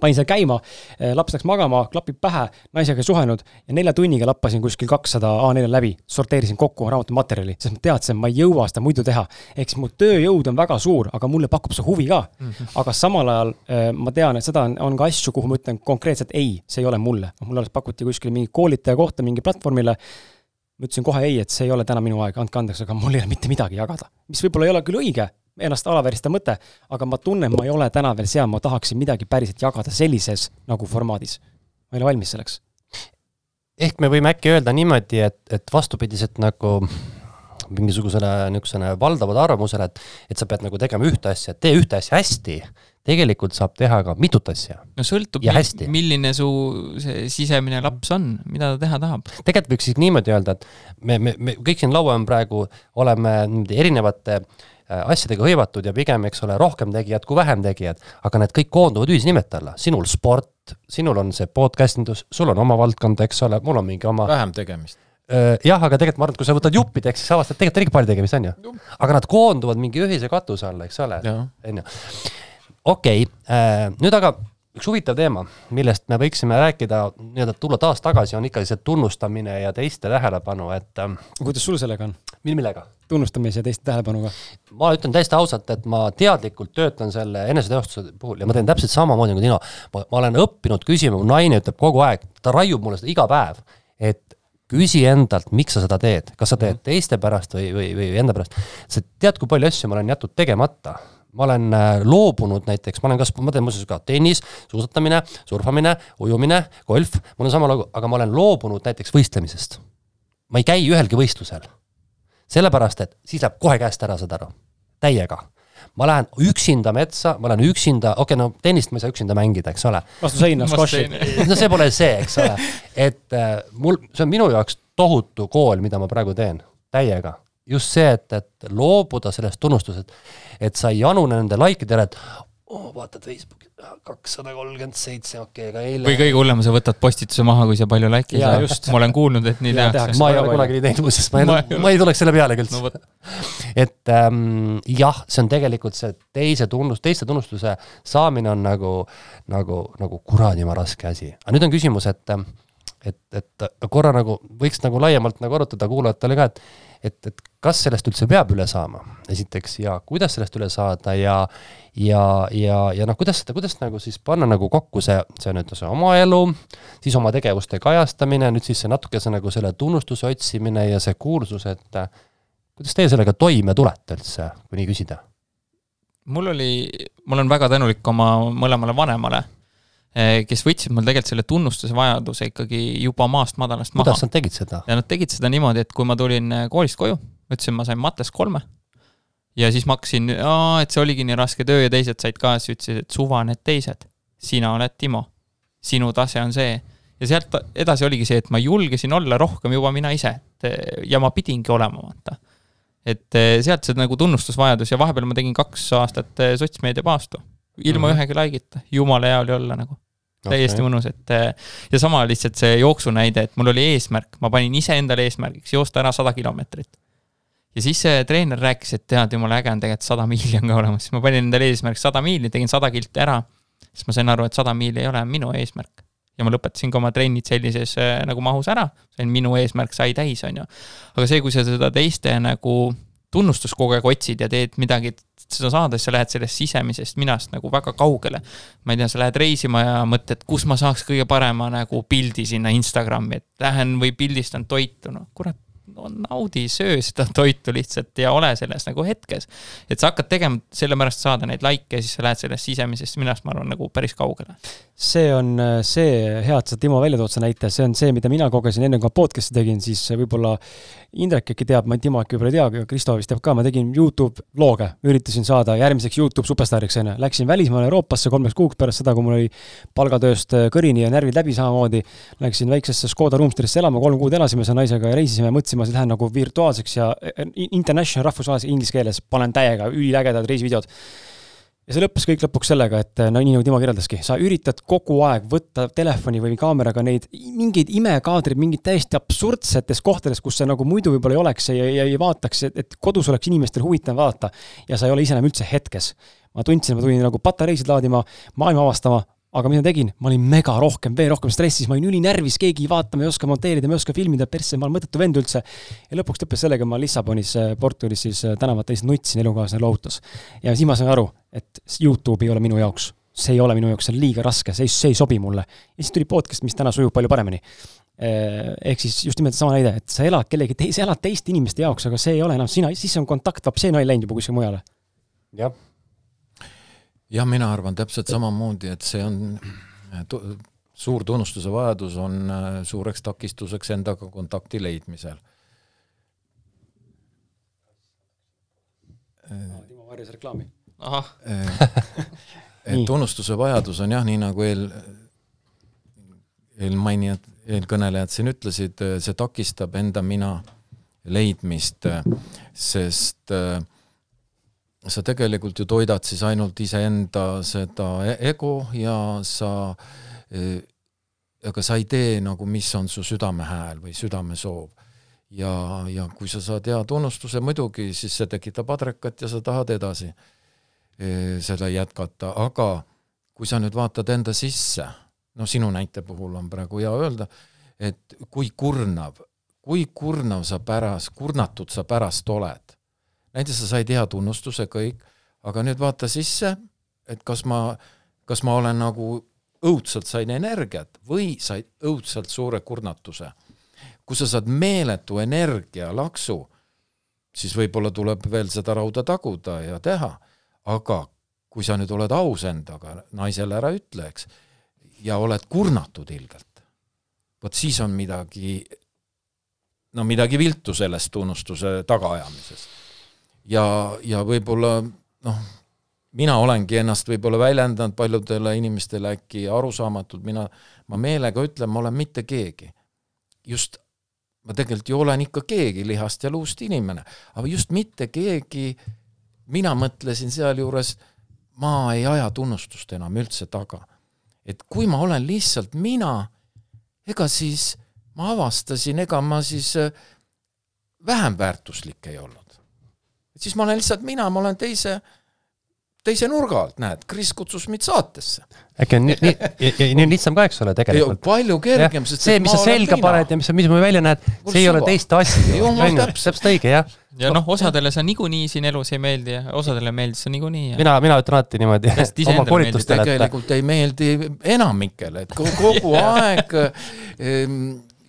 [SPEAKER 1] panin seal käima, eh, laps läks magama, klapid pähe, naisega ei suhelnud ja nelja tunniga lappasin kuskil kakssada A4 läbi, sorteerisin kokku raamatu materjali, sest ma teadsin, ma ei jõua seda muidu teha. ehk siis mu tööjõud on väga suur, aga mulle pakub see huvi ka mm. -hmm. aga samal ajal eh, ma tean, et seda on, on ka asju, kuhu ma ütlen konkreetselt ei, see ei ole mulle. noh, mulle alles pakuti kuskil mingi koolitaja kohta mingi platvormile ma ütlesin kohe ei, et see ei ole täna minu aeg, andke andeks, aga mul ei ole mitte midagi jagada. mis võib-olla ei ole küll õige, ennast alavääristada mõte, aga ma tunnen, ma ei ole täna veel seal, ma tahaksin midagi päriselt jagada sellises nagu formaadis. ma ei ole valmis selleks.
[SPEAKER 3] ehk me võime äkki öelda niimoodi, et, et vastupidiselt nagu mingisugusele niisugusele valdavale arvamusele, et, et sa pead nagu tegema ühte asja, tee ühte asja hästi, tegelikult saab teha ka mitut asja.
[SPEAKER 2] no sõltub, milline su see sisemine laps on, mida ta teha tahab.
[SPEAKER 3] tegelikult võiks siis niimoodi öelda, et me, me, me kõik siin laua ümber praegu oleme niimoodi erinevate Äh, asjadega hõivatud ja pigem, eks ole, rohkem tegijad kui vähem tegijad, aga need kõik koonduvad ühisnimetaja alla, sinul sport, sinul on see podcast indus, sul on oma valdkond, eks ole, mul on mingi oma
[SPEAKER 4] vähem tegemist.
[SPEAKER 3] Äh, jah, aga tegelikult ma arvan, et kui sa võtad juppideks, siis avastad, tegelikult oligi palju tegemist, on ju. aga nad koonduvad mingi ühise katuse alla, eks ole, on ju. okei, äh, nüüd aga üks huvitav teema, millest me võiksime rääkida, nii-öelda tulla taas tagasi, on ikkagi see tunnustamine ja teiste tähelepanu, et ähm,
[SPEAKER 1] kuidas sul sellega on?
[SPEAKER 3] millega?
[SPEAKER 1] tunnustamise ja teiste tähelepanuga?
[SPEAKER 3] ma ütlen täiesti ausalt, et ma teadlikult töötan selle eneseteostuse puhul ja ma teen täpselt samamoodi nagu Tino. ma, ma olen õppinud küsima, mu naine ütleb kogu aeg, ta raiub mulle seda iga päev, et küsi endalt, miks sa seda teed, kas sa teed mhm. teiste pärast või, või, või enda pärast. sa tead, kui palju asju ma olen jätnud tegemata ma olen äh, loobunud näiteks, ma olen kas, ma teen muuseas ka tennis, suusatamine, surfamine, ujumine, golf, mul on sama lugu, aga ma olen loobunud näiteks võistlemisest. ma ei käi ühelgi võistlusel. sellepärast, et siis läheb kohe käest ära, saad aru, täiega ma lähen üksinda metsa, ma lähen üksinda, okei okay,, no tennist ma ei saa üksinda mängida, eks ole.
[SPEAKER 1] vastu seina, squashi.
[SPEAKER 3] no see pole see, eks ole. et äh, mul, see on minu jaoks tohutu kool, mida ma praegu teen, täiega just see, et, et loobuda sellest tunnustusest, et sa ei janune nende likeidele, et oh, vaatad Facebooki, kakssada kolmkümmend seitse, okei okay,, aga eile
[SPEAKER 2] või kõige hullem, sa võtad postituse maha, kui sa palju like'i saad, ma olen kuulnud, et nii ja, tehakse.
[SPEAKER 3] ma ei ole kunagi nii teinud muuseas, ma ei, ma, ma ei tuleks selle pealegi üldse no,. et ähm, jah, see on tegelikult see teise tunnus, teiste tunnustuse saamine on nagu, nagu, nagu kuradima raske asi. aga nüüd on küsimus, et et, et korra nagu võiks nagu laiemalt nagu arutada kuulajatele ka, et et, et kas sellest üldse peab üle saama, esiteks, ja kuidas sellest üle saada ja ja, ja, ja noh, kuidas seda, kuidas nagu siis panna nagu kokku see, see nüüd see oma elu, siis oma tegevuste kajastamine, nüüd siis see natukese nagu selle tunnustuse otsimine ja see kuulsus, et kuidas teie sellega toime tulete üldse, kui nii küsida?
[SPEAKER 2] mul oli, ma olen väga tänulik oma mõlemale vanemale Eh, kes võtsid mul tegelikult selle tunnustuse vajaduse ikkagi juba maast madalast
[SPEAKER 3] maha. kuidas nad tegid seda?
[SPEAKER 2] ja nad tegid seda niimoodi, et kui ma tulin eh, koolist koju, ütlesin, ma sain mates kolme, ja siis ma hakkasin, et see oligi nii raske töö ja teised said ka, siis ütlesid, et suva need teised. sina oled Timo. sinu tase on see. ja sealt edasi oligi see, et ma julgesin olla rohkem juba mina ise, et eh, ja ma pidingi olema, vaata. et sealt see nagu tunnustusvajadus ja vahepeal ma tegin kaks aastat sotsmeedia paastu. ilma mm -hmm. ühegi like'ita, jumala hea oli olla nagu täiesti okay. mõnus, et äh, ja sama lihtsalt see jooksu näide, et mul oli eesmärk, ma panin iseendale eesmärgiks joosta ära sada kilomeetrit. Ja siis see treener rääkis, et tead, jumala äge on tegelikult sada miili on ka olemas, siis ma panin endale eesmärgiks sada miili, tegin sada kilti ära. siis ma sain aru, et sada miili ei ole minu eesmärk. ja ma lõpetasin ka oma trennid sellises äh, nagu mahus ära, sain minu eesmärk sai täis, on ju. aga see, kui sa seda teiste nagu tunnustust kogu aeg otsid ja teed midagi, et seda saada, siis sa lähed sellest sisemisest minast nagu väga kaugele. ma ei tea, sa lähed reisima ja mõtled, kus ma saaks kõige parema nagu pildi sinna Instagrami, et lähen või pildistan toitu, noh kurat, no naudi, söö seda toitu lihtsalt ja ole selles nagu hetkes. et sa hakkad tegema sellepärast saada neid likee ja siis sa lähed sellest sisemisest minast, ma arvan, nagu päris kaugele.
[SPEAKER 1] see on äh, see, hea, et sa Timo välja tood, see näite, see on see, mida mina kogesin enne, kui ma podcast'i tegin, siis võib-olla Indrek äkki teab, ma Timo äkki võib-olla ei tea, aga Kristo vist teab ka, ma tegin Youtube vlog'e, üritasin saada järgmiseks Youtube superstaariks, on ju. Läksin välismaale Euroopasse kolmeks kuuks pärast seda, kui mul oli palgatööst äh, kõrini ja närvid läbi samamoodi. Läksin väiksesse Škoda Roomsterisse elama, kolm kuud elasime seal naisega ja reisisime, mõtlesime, et lähen nagu virtuaalseks ja äh, international rahvusvahelise inglise keeles panen täiega üliägedad reisivideod ja see lõppes kõik lõpuks sellega, et no nii nagu Timo kirjeldaski, sa üritad kogu aeg võtta telefoni või kaameraga neid mingeid imekaadreid, mingid täiesti absurdsetes kohtades, kus sa nagu muidu võib-olla ei oleks ja, ja ei vaataks, et kodus oleks inimestel huvitav vaadata. ja sa ei ole ise enam üldse hetkes. ma tundsin, ma tulin nagu patareisid laadima, maailma avastama, aga mida tegin, ma olin mega rohkem, veel rohkem stressis, ma olin ülinärvis, keegi ei vaata, ma ei oska monteerida, ma ei oska filmida, persse, ma olen mõttetu vend üldse. ja lõpuks lõppes sellega, ma Lissabonis, äh, Portugalis siis äh, tänavatel lihtsalt nutsin, elukaaslane lohutas. ja siis ma sain aru, et Youtube ei ole minu jaoks. see ei ole minu jaoks, see on liiga raske, see ei, see ei sobi mulle. ja siis tuli podcast, mis täna sujub palju paremini. Äh, ehk siis just nimelt sama näide, et sa elad kellegi teise, elad teiste inimeste jaoks, aga see ei ole enam sina, siis on kontakt, vaat see naine läinud juba kuskile mujale.
[SPEAKER 5] jah
[SPEAKER 4] jah, mina arvan täpselt samamoodi, et see on suur tunnustuse vajadus on äh, suureks takistuseks endaga kontakti leidmisel.
[SPEAKER 1] Timo varjas reklaami.
[SPEAKER 2] ahah.
[SPEAKER 4] et tunnustuse vajadus on jah, nii nagu eel, eelmainijad, eelkõnelejad siin ütlesid, see takistab enda mina leidmist, sest äh, sa tegelikult ju toidad siis ainult iseenda seda e-, ego ja sa aga sa ei tee nagu, mis on su südamehääl või südamesoov. ja, ja kui sa saad hea tunnustuse muidugi, siis see tekitab adrekat ja sa tahad edasi seda jätkata, aga kui sa nüüd vaatad enda sisse, no sinu näite puhul on praegu hea öelda, et kui kurnav, kui kurnav sa pärast, kurnatud sa pärast oled näiteks sa said hea tunnustuse, kõik, aga nüüd vaata sisse, et kas ma, kas ma olen nagu õudselt sain energiat või said õudselt suure kurnatuse. kui sa saad meeletu energia laksu, siis võib-olla tuleb veel seda rauda taguda ja teha, aga kui sa nüüd oled aus endaga, naisele ära ütle, eks, ja oled kurnatud ilgelt, vot siis on midagi, no midagi viltu sellest tunnustuse tagaajamises ja, ja võib-olla noh, mina olengi ennast võib-olla väljendanud paljudele inimestele äkki arusaamatult, mina, ma meelega ütlen, ma olen mitte keegi. just, ma tegelikult ju olen ikka keegi, lihast ja luust inimene, aga just mitte keegi, mina mõtlesin sealjuures, ma ei aja tunnustust enam üldse taga. et kui ma olen lihtsalt mina, ega siis ma avastasin, ega ma siis äh, vähem väärtuslik ei olnud et siis ma olen lihtsalt mina, ma olen teise, teise nurga alt, näed, Kris kutsus mind saatesse.
[SPEAKER 3] äkki on nii, nii, nii on lihtsam ka, eks ole, tegelikult.
[SPEAKER 4] palju kergem, sest
[SPEAKER 3] see, mis sa selga paned ja mis, mis sa välja näed, see ei ole teiste asi. täpselt õige, jah.
[SPEAKER 2] ja noh, osadele see niikuinii siin elus ei meeldi ja osadele meeldis see niikuinii
[SPEAKER 3] mina, mina ütlen alati niimoodi oma koolitustel,
[SPEAKER 4] et tegelikult ei meeldi enamikele, et kogu aeg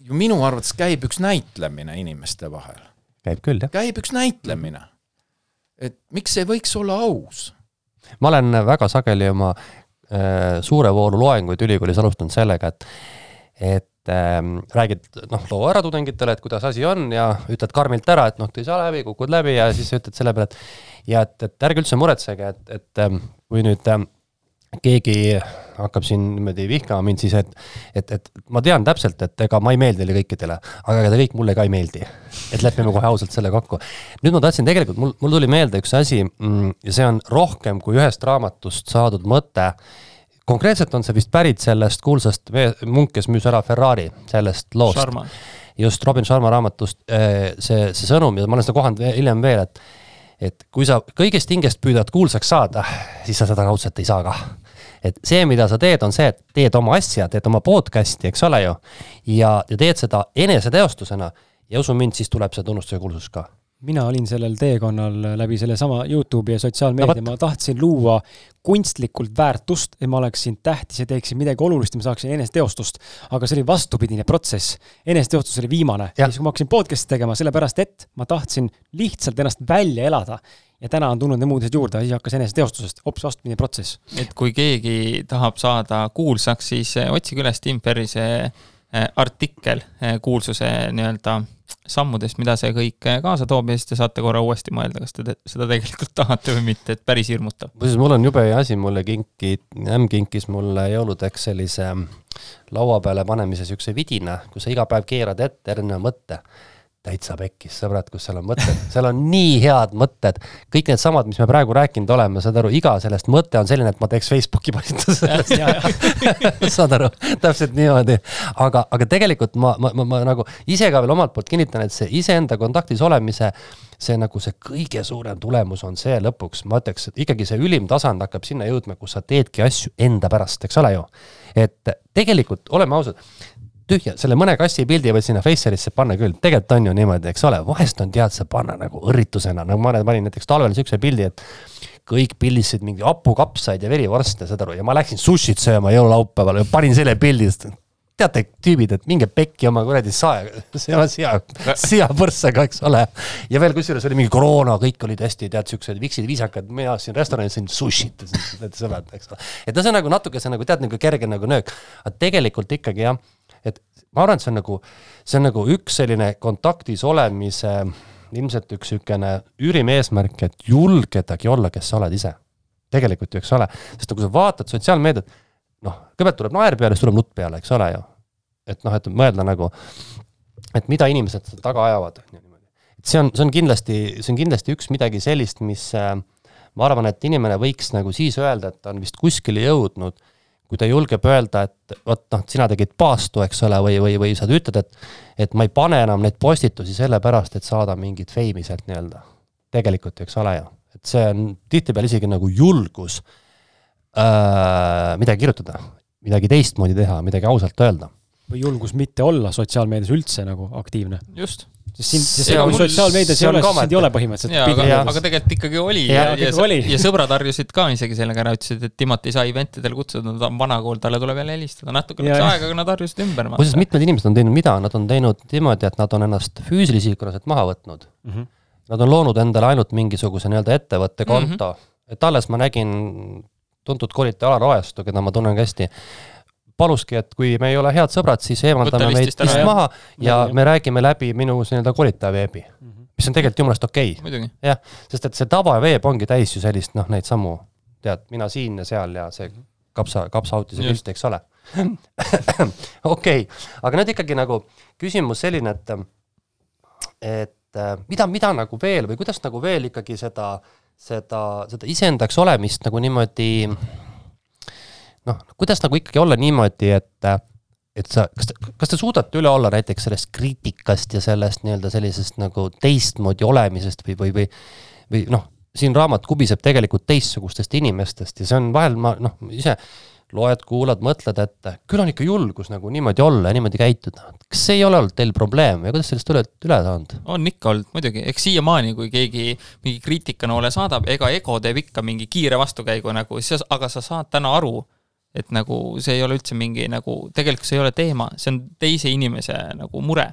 [SPEAKER 4] ju minu arvates käib üks näitlemine inimeste vahel.
[SPEAKER 3] käib küll, jah.
[SPEAKER 4] käib üks näitlemine et miks see võiks olla aus?
[SPEAKER 3] ma olen väga sageli oma äh, suure vooru loenguid ülikoolis alustanud sellega, et, et äh, räägid noh, loo ära tudengitele, et kuidas asi on ja ütled karmilt ära, et noh, ei saa läbi, kukud läbi ja siis ütled selle peale, et ja et, et ärge üldse muretsege, et, et ähm, kui nüüd äh, keegi hakkab siin niimoodi vihkama mind, siis et, et, et ma tean täpselt, et ega ma ei meeldi teile kõikidele, aga ega te kõik mulle ka ei meeldi. et lepime kohe ausalt selle kokku. nüüd ma tahtsin tegelikult, mul, mul tuli meelde üks asi mm, ja see on rohkem kui ühest raamatust saadud mõte. konkreetselt on see vist pärit sellest kuulsast munk, kes müüs ära Ferrari, sellest loost. just, Robin Sharma raamatust eh, see, see sõnum ja ma olen seda kohanud hiljem veel, et et kui sa kõigest hingest püüdad kuulsaks saada, siis sa seda raudselt ei saa kah. et see, mida sa teed, on see, et teed oma asja, teed oma podcast'i, eks ole ju, ja, ja teed seda eneseteostusena ja usu mind, siis tuleb see tunnustus ja kuulsus ka
[SPEAKER 1] mina olin sellel teekonnal läbi sellesama Youtube'i ja sotsiaalmeedia no,, ma tahtsin luua kunstlikult väärtust, et ma oleksin tähtis ja teeksin midagi olulist ja ma saaksin eneseteostust. aga see oli vastupidine protsess. eneseteostus oli viimane. siis, kui ma hakkasin podcast'i tegema, sellepärast et ma tahtsin lihtsalt ennast välja elada. ja täna on tulnud need muud asjad juurde, siis hakkas eneseteostusest, hoopis vastupidine protsess.
[SPEAKER 2] et kui keegi tahab saada kuulsaks, siis otsige üles Tim Ferrise artikkel eh, kuulsuse nii-öelda sammudest, mida see kõik kaasa toob ja siis te saate korra uuesti mõelda, kas te, te seda tegelikult tahate või mitte, et päris hirmutav.
[SPEAKER 3] muuseas, mul on jube hea asi, mulle kinki, ämm kinkis mulle jõuludeks sellise laua peale panemise niisuguse vidina, kus sa iga päev keerad ette erineva mõtte täitsa pekkis, sõbrad, kus seal on mõtted, seal on nii head mõtted, kõik needsamad, mis me praegu rääkinud oleme, saad aru, iga sellest mõte on selline, et ma teeks Facebooki postituse saad aru, täpselt niimoodi. aga, aga tegelikult ma, ma, ma, ma nagu ise ka veel omalt poolt kinnitan, et see iseenda kontaktis olemise see nagu see kõige suurem tulemus on see lõpuks, ma ütleks, et ikkagi see ülim tasand hakkab sinna jõudma, kus sa teedki asju enda pärast, eks ole ju. et tegelikult oleme ausad, tühja, selle mõne kassi pildi võid sinna Facerisse panna küll, tegelikult on ju niimoodi, eks ole, vahest on tead sa panna nagu õrritusena, nagu ma panin näiteks talvel siukse pildi, et kõik pildistasid mingi hapukapsaid ja verivorste, saad aru, ja ma läksin sushit sööma jõululaupäeval ja panin selle pildi, sest teate, tüübid, et minge pekki oma kuradi sae, sea, sea, seapõrssaga, eks ole. ja veel kusjuures oli mingi koroona, kõik olid hästi, tead, siuksed viksid, viisakad, mina ostsin restoranis sõin sushit, need sõbrad, eks ole. et no see on nagu natuke see nagu tead, nagu kerge nagu nöök, aga tegelikult ikkagi jah et ma arvan, et see on nagu, see on nagu üks selline kontaktis olemise ilmselt üks niisugune üürim eesmärk, et julgedagi olla, kes sa oled ise. tegelikult ju, eks ole, sest kui sa vaatad sotsiaalmeediat, noh, kõigepealt tuleb naer peale, siis tuleb nutt peale, eks ole ju. et noh, et mõelda nagu, et mida inimesed taga ajavad, on ju niimoodi. et see on, see on kindlasti, see on kindlasti üks midagi sellist, mis äh, ma arvan, et inimene võiks nagu siis öelda, et ta on vist kuskile jõudnud kui ta julgeb öelda, et vot noh, sina tegid paastu, eks ole, või, või, või sa ütled, et et ma ei pane enam neid postitusi sellepärast, et saada mingit feimi sealt nii-öelda. tegelikult ju, eks ole ju, et see on tihtipeale isegi nagu julgus äh, midagi kirjutada, midagi teistmoodi teha, midagi ausalt öelda.
[SPEAKER 1] või julgus mitte olla sotsiaalmeedias üldse nagu aktiivne.
[SPEAKER 2] just
[SPEAKER 1] sest sind, sest kui sotsiaalmeedias ei ole, siis sind ei ole põhimõtteliselt.
[SPEAKER 2] aga, aga tegelikult ikkagi oli ja, ja, ja, oli. ja sõbrad harjusid ka isegi sellega ära, ütlesid, et Timot ei saa eventidel kutsuda, ta on vana kool, talle tuleb jälle helistada, natuke läks aega, aga nad harjusid ümber.
[SPEAKER 3] muuseas, mitmed inimesed on teinud mida, nad on teinud niimoodi, et nad on ennast füüsilise isikuna maha võtnud mm. -hmm. Nad on loonud endale ainult mingisuguse nii-öelda ettevõtte konto mm, -hmm. et alles ma nägin tuntud koolitaja Alar Oestu, keda ma tunnen ka hästi paluski, et kui me ei ole head sõbrad, siis eemaldame meid vist maha ja me räägime läbi minu nii-öelda koolitaja veebi mm. -hmm. mis on tegelikult jumalast okei
[SPEAKER 2] okay..
[SPEAKER 3] jah, sest et see tavaveeb ongi täis ju sellist noh, neid samu, tead, mina siin ja seal ja see kapsa, kapsaautise pilt, eks ole okei okay., aga nüüd ikkagi nagu küsimus selline, et, et mida, mida nagu veel või kuidas nagu veel ikkagi seda, seda, seda iseendaks olemist nagu niimoodi noh, kuidas nagu ikkagi olla niimoodi, et et sa, kas, kas te suudate üle olla näiteks sellest kriitikast ja sellest nii-öelda sellisest nagu teistmoodi olemisest või, või, või või noh, siin raamat kubiseb tegelikult teistsugustest inimestest ja see on vahel ma noh, ise loed, kuulad, mõtled, et küll on ikka julgus nagu niimoodi olla ja niimoodi käituda. kas see ei ole olnud teil probleem ja kuidas sellest üle, üle saanud?
[SPEAKER 2] on ikka olnud, muidugi, eks siiamaani, kui keegi mingi kriitikanoole saadab, ega ego teeb ikka mingi kiire vastukäigu nagu, aga sa saad täna aru, et nagu see ei ole üldse mingi nagu, tegelikult see ei ole teema, see on teise inimese nagu mure.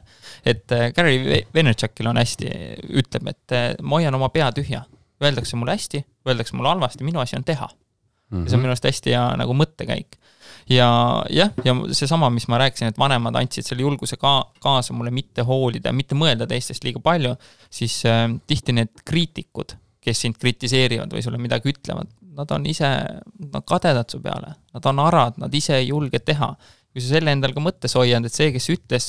[SPEAKER 2] et äh, Gary Vaynerchukil on hästi, ütleb, et äh, ma hoian oma pea tühja. Öeldakse mulle hästi, öeldakse mulle halvasti, minu asi on teha mm. -hmm. ja see on minu arust hästi hea nagu mõttekäik. ja jah, ja seesama, mis ma rääkisin, et vanemad andsid selle julguse ka kaasa mulle mitte hoolida, mitte mõelda teistest liiga palju, siis äh, tihti need kriitikud, kes sind kritiseerivad või sulle midagi ütlevad, nad on ise, nad kadedad su peale, nad on arad, nad ise ei julge teha. kui sa selle endal ka mõttes hoiad, et see, kes ütles,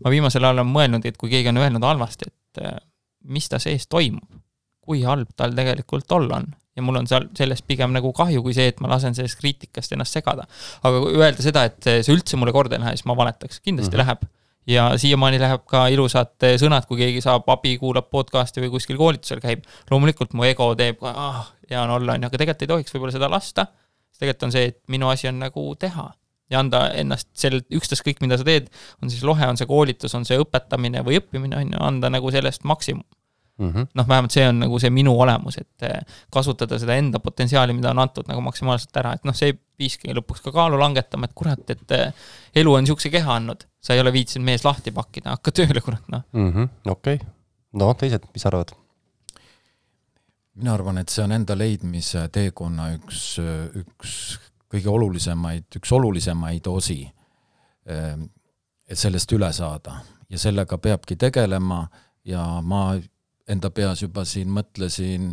[SPEAKER 2] ma viimasel ajal olen mõelnud, et kui keegi on öelnud halvasti, et eh, mis ta sees toimub, kui halb tal tegelikult olla on ja mul on seal sellest pigem nagu kahju, kui see, et ma lasen sellest kriitikast ennast segada. aga kui öelda seda, et see üldse mulle korda ei lähe, siis ma valetaks, kindlasti mm -hmm. läheb ja siiamaani läheb ka ilusad sõnad, kui keegi saab abi, kuulab podcast'i või kuskil koolitusel käib. loomulikult mu ego teeb ah, hea on olla, on ju, aga tegelikult ei tohiks võib-olla seda lasta. tegelikult on see, et minu asi on nagu teha ja anda ennast sel, ükstaskõik, mida sa teed, on siis lohe, on see koolitus, on see õpetamine või õppimine, on ju, anda nagu sellest maksimum.
[SPEAKER 6] mm -hmm.
[SPEAKER 2] noh, vähemalt see on nagu see minu olemus, et eh, kasutada seda enda potentsiaali, mida on antud nagu maksimaalselt ära, et noh, see ei viiski lõpuks ka kaalu langetama, et kurat, et eh, elu on niisuguse keha andnud. sa ei ole viitsinud mees lahti pakkida, hakka tööle, kurat, noh
[SPEAKER 6] mm -hmm.. okei okay., no teised, mis sa arvad?
[SPEAKER 4] mina arvan, et see on enda leidmise teekonna üks, üks kõige olulisemaid, üks olulisemaid osi, et sellest üle saada ja sellega peabki tegelema ja ma enda peas juba siin mõtlesin,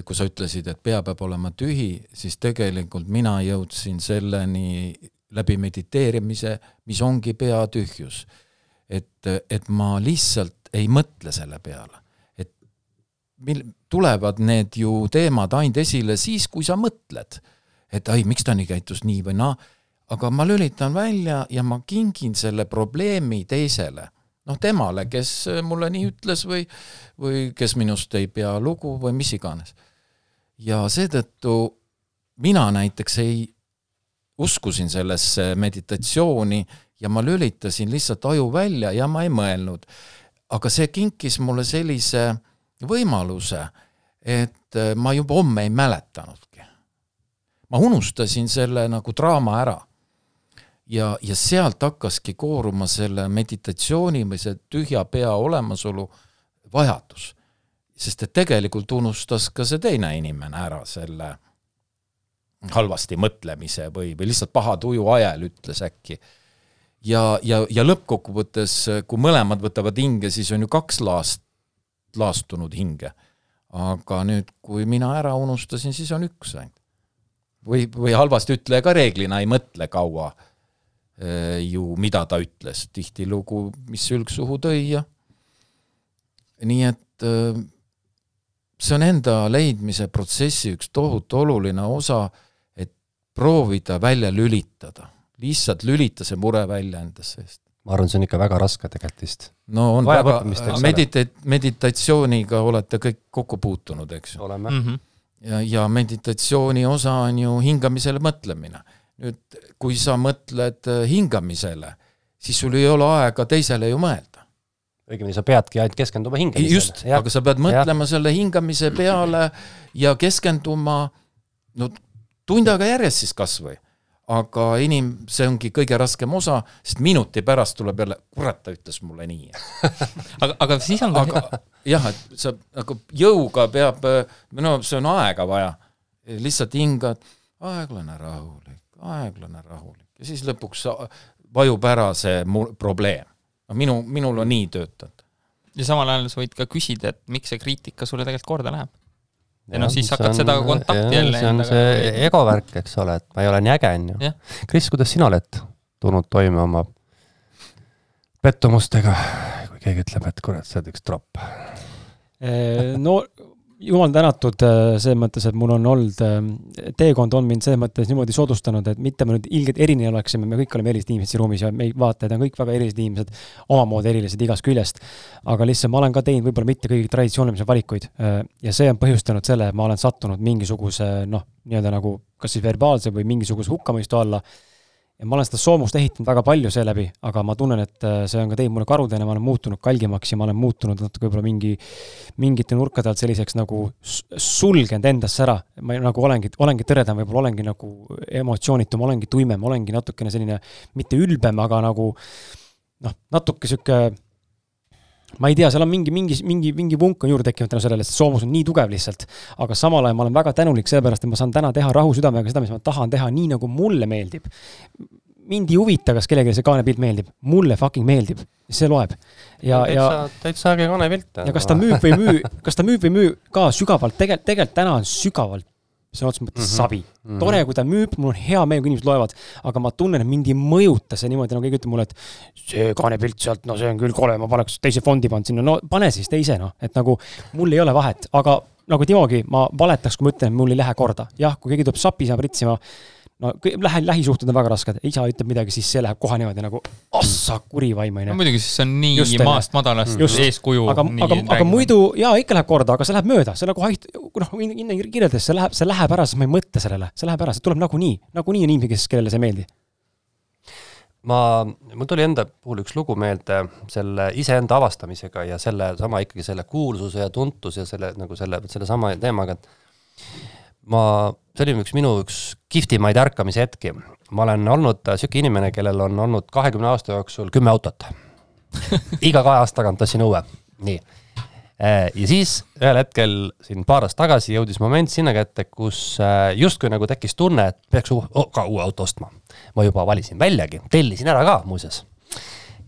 [SPEAKER 4] kui sa ütlesid, et pea peab olema tühi, siis tegelikult mina jõudsin selleni läbi mediteerimise, mis ongi pea tühjus. et, et ma lihtsalt ei mõtle selle peale. et mil-, tulevad need ju teemad ainult esile siis, kui sa mõtled, et ai, miks ta nii käitus nii või naa, aga ma lülitan välja ja ma kingin selle probleemi teisele noh, temale, kes mulle nii ütles või, või kes minust ei pea lugu või mis iganes. ja seetõttu mina näiteks ei, uskusin sellesse meditatsiooni ja ma lülitasin lihtsalt aju välja ja ma ei mõelnud. aga see kinkis mulle sellise võimaluse, et ma juba homme ei mäletanudki. ma unustasin selle nagu draama ära ja, ja sealt hakkaski kooruma selle meditatsiooni või see tühja pea olemasolu vajadus. sest et tegelikult unustas ka see teine inimene ära selle halvasti mõtlemise või, või lihtsalt paha tuju ajal ütles äkki. ja, ja, ja lõppkokkuvõttes, kui mõlemad võtavad hinge, siis on ju kaks laast, laastunud hinge. aga nüüd, kui mina ära unustasin, siis on üks ainult. või, või halvasti ütleja ka reeglina ei mõtle kaua ju, mida ta ütles, tihtilugu, mis sülg suhu tõi ja nii et äh, see on enda leidmise protsessi üks tohutu oluline osa, et proovida välja lülitada, lihtsalt lülita see mure välja enda seest.
[SPEAKER 6] ma arvan, see on ikka väga raske tegelikult vist.
[SPEAKER 4] no on Vaja väga, medita-, meditatsiooniga olete kõik kokku puutunud, eks ju.
[SPEAKER 6] oleme mm.
[SPEAKER 4] -hmm. ja, ja meditatsiooni osa on ju hingamisele mõtlemine nüüd, kui sa mõtled äh, hingamisele, siis sul ei ole aega teisele ju mõelda.
[SPEAKER 6] õigemini sa peadki ainult keskenduma hingamisele.
[SPEAKER 4] just, aga sa pead mõtlema ja. selle hingamise peale ja keskenduma no tund aega järjest siis kas või aga inim-, see ongi kõige raskem osa, sest minuti pärast tuleb jälle, kurat, ta ütles mulle nii
[SPEAKER 2] aga, aga siis on
[SPEAKER 4] ka aga, jah, et sa nagu jõuga peab, no see on aega vaja, lihtsalt hingad, aeglane, rahulik, aeglane, rahulik ja siis lõpuks vajub ära see mu-, probleem. no minu, minul on nii töötanud.
[SPEAKER 2] ja samal ajal sa võid ka küsida, et miks see kriitika sulle tegelikult korda läheb. ja noh, siis hakkad on, seda kontakti jälle
[SPEAKER 6] see on see ego värk, eks ole, et ma ei ole nii äge, on ju. Kris, kuidas sina oled tulnud toime oma pettumustega, kui keegi ütleb, et kurat, sa oled üks tropp?
[SPEAKER 1] no jumal tänatud äh, selles mõttes, et mul on olnud, äh, teekond on mind selles mõttes niimoodi soodustanud, et mitte me nüüd ilgelt erinevad oleksime, me kõik oleme erilised inimesed siin ruumis ja meie vaatajad on kõik väga erilised inimesed, omamoodi erilised igast küljest. aga lihtsalt ma olen ka teinud võib-olla mitte kõige traditsioonilisemaid valikuid äh, ja see on põhjustanud selle, et ma olen sattunud mingisuguse noh, nii-öelda nagu kas siis verbaalse või mingisuguse hukkamõistu alla ja ma olen seda soomust ehitanud väga palju seeläbi, aga ma tunnen, et äh, see on ka teinud mulle karudena, ma olen muutunud kalgimaks ja ma olen muutunud natuke võib-olla mingi, mingite nurkade alt selliseks nagu sulgenud endasse ära. ma nagu olengi, olengi tõredam, võib-olla olengi nagu emotsioonitum, olengi tuimem, olengi natukene selline mitte ülbem, aga nagu noh, natuke sihuke ma ei tea, seal on mingi, mingi, mingi, mingi vunk on juurde tekkinud tänu sellele, sest soomus on nii tugev lihtsalt. aga samal ajal ma olen väga tänulik sellepärast, et ma saan täna teha rahu südamega seda, mis ma tahan teha, nii nagu mulle meeldib. mind ei huvita, kas kellelegi see kaanepilt meeldib, mulle fucking meeldib, see loeb. ja, ja.
[SPEAKER 6] täitsa äge kaanepilt.
[SPEAKER 1] ja kas ta müüb või ei müü, kas ta müüb või ei müü ka sügavalt, tegelikult, tegelikult täna on sügavalt sõna otseses mõttes mm -hmm. savi mm. -hmm. tore, kui ta müüb, mul on hea meel, kui inimesed loevad, aga ma tunnen, et mind ei mõjuta see niimoodi, nagu keegi ütleb mulle, et see kaanepilt sealt, no see on küll kole, ma paneks teise fondi pannud sinna, no pane siis teise noh, et nagu mul ei ole vahet, aga nagu Timogi, ma valetaks, kui ma ütlen, et mul ei lähe korda. jah, kui keegi tuleb sapisema pritsima, no lähe, lähisuhted on väga rasked, isa ütleb midagi, siis see läheb kohe niimoodi nagu ossa kuri vaim, onju.
[SPEAKER 2] no muidugi, siis see on nii just, maast madalast just. eeskuju.
[SPEAKER 1] aga, aga, aga muidu jaa, ikka läheb korda, aga see läheb mööda, see nagu noh, Inne kirjeldas, see läheb, see läheb ära, sest ma ei mõtle sellele, see läheb ära, see tuleb nagunii, nagunii on inimesi, kes, kellele see ei meeldi
[SPEAKER 3] ma, mul tuli enda puhul üks lugu meelde selle iseenda avastamisega ja selle sama ikkagi selle kuulsuse ja tuntuse ja selle nagu selle, sellesama teemaga, et ma, see oli üks minu üks kihvtimaid ärkamise hetki. ma olen olnud niisugune inimene, kellel on olnud kahekümne aasta jooksul kümme autot. iga kahe aasta tagant ostsin uue, nii Äh, ja siis ühel hetkel siin paar aastat tagasi jõudis moment sinna kätte, kus äh, justkui nagu tekkis tunne, et peaks ka uue auto ostma. ma juba valisin väljagi, tellisin ära ka muuseas.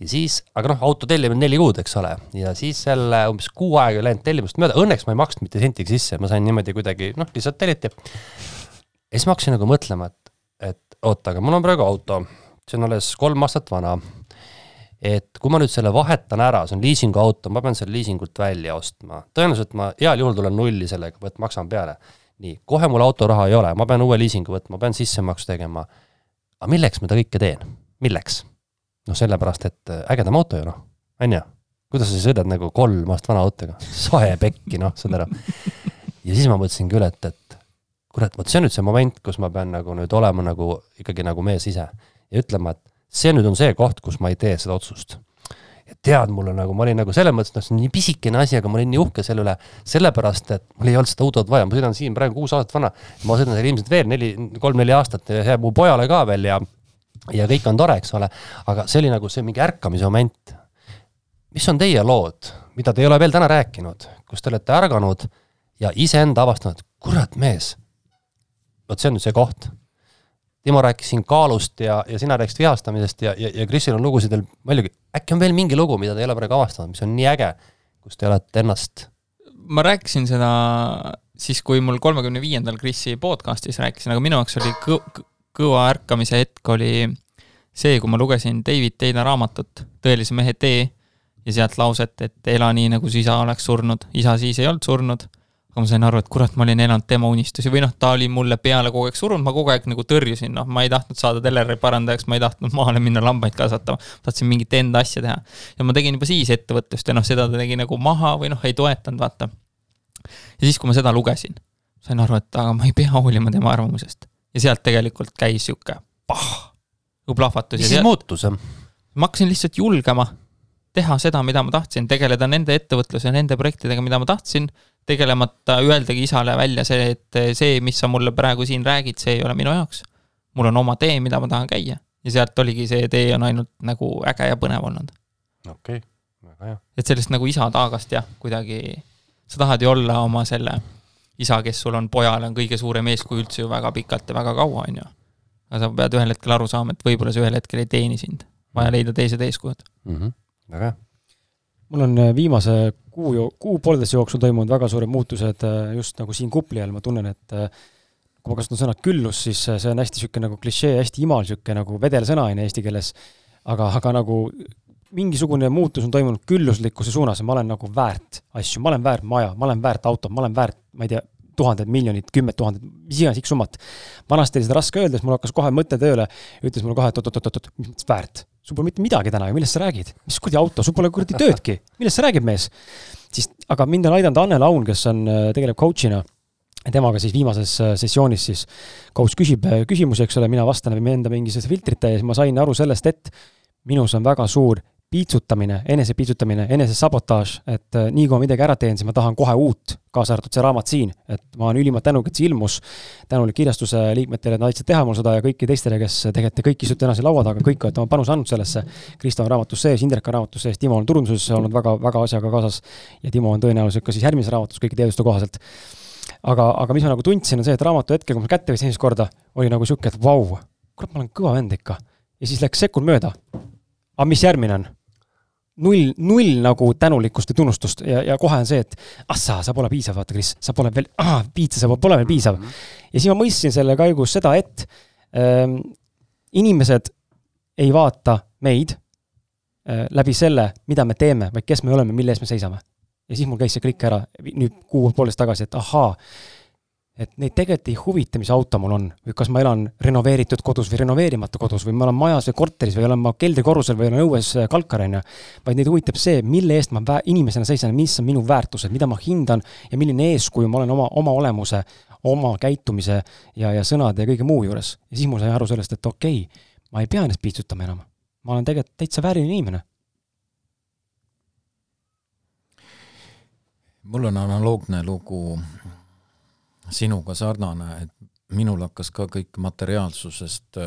[SPEAKER 3] Ja siis, aga noh, auto tellimine neli kuud, eks ole, ja siis selle umbes kuu aega ei läinud tellimust mööda, õnneks ma ei maksnud mitte sentigi sisse, ma sain niimoodi kuidagi noh, lihtsalt telliti. ja siis ma hakkasin nagu mõtlema, et, et oota, aga mul on praegu auto, see on alles kolm aastat vana et kui ma nüüd selle vahetan ära, see on liisinguauto, ma pean selle liisingult välja ostma, tõenäoliselt ma heal juhul tulen nulli sellega, et maksan peale. nii, kohe mul autoraha ei ole, ma pean uue liisingu võtma, pean sissemaksu tegema. aga milleks ma seda kõike teen, milleks? Noh, sellepärast, et äh, ägedam auto ju noh, on ju. kuidas sa sõidad nagu kolm aastat vana autoga, soe pekki noh, saad aru. ja siis ma mõtlesingi üle, et, et kurat, vot see on nüüd see moment, kus ma pean nagu nüüd olema nagu ikkagi nagu mees ise ja ütlema, et see nüüd on see koht, kus ma ei tee seda otsust. ja tead, mul on nagu, ma olin nagu selles mõttes, noh, see on nii pisikene asi, aga ma olin nii uhke selle üle, sellepärast et mul ei olnud seda autot vaja, ma sõidan siin praegu kuus aastat vana, ma sõidan seal ilmselt veel neli, kolm-neli aastat ja jääb mu pojale ka veel ja ja kõik on tore, eks ole, aga see oli nagu see mingi ärkamise moment. mis on teie lood, mida te ei ole veel täna rääkinud, kus te olete ärganud ja iseenda avastanud, kurat mees, vot see on nüüd see koht Timo rääkis siin kaalust ja, ja sina rääkisid vihastamisest ja, ja, ja Krisil on lugusid veel paljugi. äkki on veel mingi lugu, mida te ei ole praegu avastanud, mis on nii äge, kus te olete ennast?
[SPEAKER 2] ma rääkisin seda siis, kui mul kolmekümne viiendal Krisi podcast'is rääkisin, aga minu jaoks oli kõ-, kõva ärkamise hetk oli see, kui ma lugesin David Teina raamatut Tõelise mehe tee ja sealt lauset, et ela nii, nagu su isa oleks surnud. isa siis ei olnud surnud aga ma sain aru, et kurat, ma olin elanud tema unistusi või noh, ta oli mulle peale kogu aeg surunud, ma kogu aeg nagu tõrjusin, noh, ma ei tahtnud saada teleri parandajaks, ma ei tahtnud maale minna lambaid kasvatama, tahtsin mingit enda asja teha. ja ma tegin juba siis ettevõtlust ja noh, seda ta tegi nagu maha või noh, ei toetanud, vaata. ja siis, kui ma seda lugesin, sain aru, et aga ma ei pea hoolima tema arvamusest. Ja sealt tegelikult käis sihuke pah, nagu plahvatus.
[SPEAKER 3] mis siis muutus?
[SPEAKER 2] ma hakkasin lihtsalt julgema teha seda, mida ma tahtsin, tegeleda nende ettevõtluse, nende projektidega, mida ma tahtsin tegelemata öeldagi isale välja see, et see, mis sa mulle praegu siin räägid, see ei ole minu jaoks. mul on oma tee, mida ma tahan käia ja sealt oligi see tee on ainult nagu äge ja põnev olnud.
[SPEAKER 3] okei okay., väga hea.
[SPEAKER 2] et sellest nagu isa taagast jah, kuidagi, sa tahad ju olla oma selle isa, kes sul on pojale, on kõige suurem eeskuju üldse ju väga pikalt ja väga kaua, on ju. aga sa pead ühel hetkel aru saama, et võib-olla see ühel hetkel ei teeni sind, vaja leida teised eeskujud
[SPEAKER 3] mm. -hmm. väga hea
[SPEAKER 1] mul on äh, viimase kuu, kuu-poolteise jooksul toimunud väga suured muutused äh, just nagu siin kupli all, ma tunnen, et äh, kui ma kasutan sõna küllus, siis see on hästi niisugune nagu klišee, hästi imal, niisugune nagu vedelsõna on ju eesti keeles, aga, aga nagu mingisugune muutus on toimunud külluslikkuse suunas ja ma olen nagu väärt asju, ma olen väärt maja, ma olen väärt autot, ma olen väärt, ma ei tea, tuhanded, miljonid, kümmed tuhanded, mis iganes X summat. vanasti oli seda raske öelda, siis mul hakkas kohe mõte tööle, ütles mulle kohe, et oot-oot-oot-oot, mis mõttes väärt? sul pole mitte midagi täna ju, millest sa räägid? mis kuradi auto, sul pole kuradi töödki, millest sa räägid, mees? siis, aga mind on aidanud Anne Laun, kes on, äh, tegeleb coach'ina temaga siis viimases äh, sessioonis siis coach küsib äh, küsimusi, eks ole, mina vastan läbi enda mingisuguse filtrite ja siis ma sain aru sellest, et minus on väga suur piitsutamine, enesepiitsutamine, enesesabotaaž, et äh, nii kui ma midagi ära teen, siis ma tahan kohe uut, kaasa arvatud see raamat siin, et ma olen ülimalt tänulik, et see ilmus. tänulik kirjastuse liikmetele, et nad aitasid teha mul seda ja kõiki teistele, kes tegelikult te kõik istute täna siin laua taga, kõik olete oma panuse andnud sellesse. Kristo on raamatus sees, Indrek on raamatus sees, Timo on turunduses olnud väga, väga asjaga kaasas ja Timo on tõenäoliselt ka siis järgmises raamatus kõigi teaduste kohaselt aga, aga mis ma nagu tundsin, on see, et raamatu hetkel, kui ma kätte võtsin esimest korda, oli nagu sihuke, et vau, kurat, ma olen kõva vend ikka. ja siis läks sekund mööda. aga mis järgmine on? Null, null nagu tänulikkust või tunnustust ja, ja kohe on see, et ah sa, sa pole piisav, vaata, Kris, sa pole veel, ah, piitsa, sa pole veel piisav mm. -hmm. ja siis ma mõistsin selle käigus seda, et ähm, inimesed ei vaata meid äh, läbi selle, mida me teeme, vaid kes me oleme, mille eest me seisame. ja siis mul käis see klikk ära nüüd kuu-poolteist tagasi, et ahaa, et neid tegelikult ei huvita, mis auto mul on või kas ma elan renoveeritud kodus või renoveerimata kodus või ma olen majas või korteris või olen ma keldrikorrusel või olen õues äh, kalkar, on ju. vaid neid huvitab see, mille eest ma inimesena seisan, mis on minu väärtused, mida ma hindan ja milline eeskuju ma olen oma, oma olemuse, oma käitumise ja, ja sõnade ja kõige muu juures. ja siis mul sai aru sellest, et okei okay,, ma ei pea ennast piitsutama enam. ma olen tegelikult täitsa vääriline inimene.
[SPEAKER 4] mul on analoogne lugu sinuga sarnane, et minul hakkas ka kõik materiaalsusest,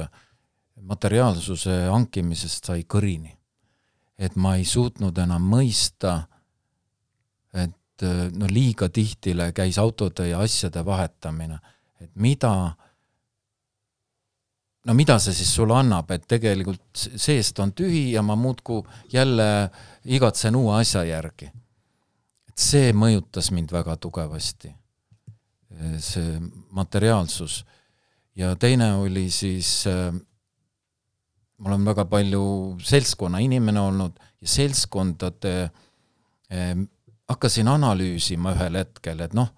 [SPEAKER 4] materiaalsuse hankimisest sai kõrini. et ma ei suutnud enam mõista, et no liiga tihtile käis autode ja asjade vahetamine, et mida no mida see siis sulle annab, et tegelikult seest on tühi ja ma muudkui jälle igatsen uue asja järgi. et see mõjutas mind väga tugevasti, see materiaalsus. ja teine oli siis, ma olen väga palju seltskonna inimene olnud ja seltskondade eh, hakkasin analüüsima ühel hetkel, et noh,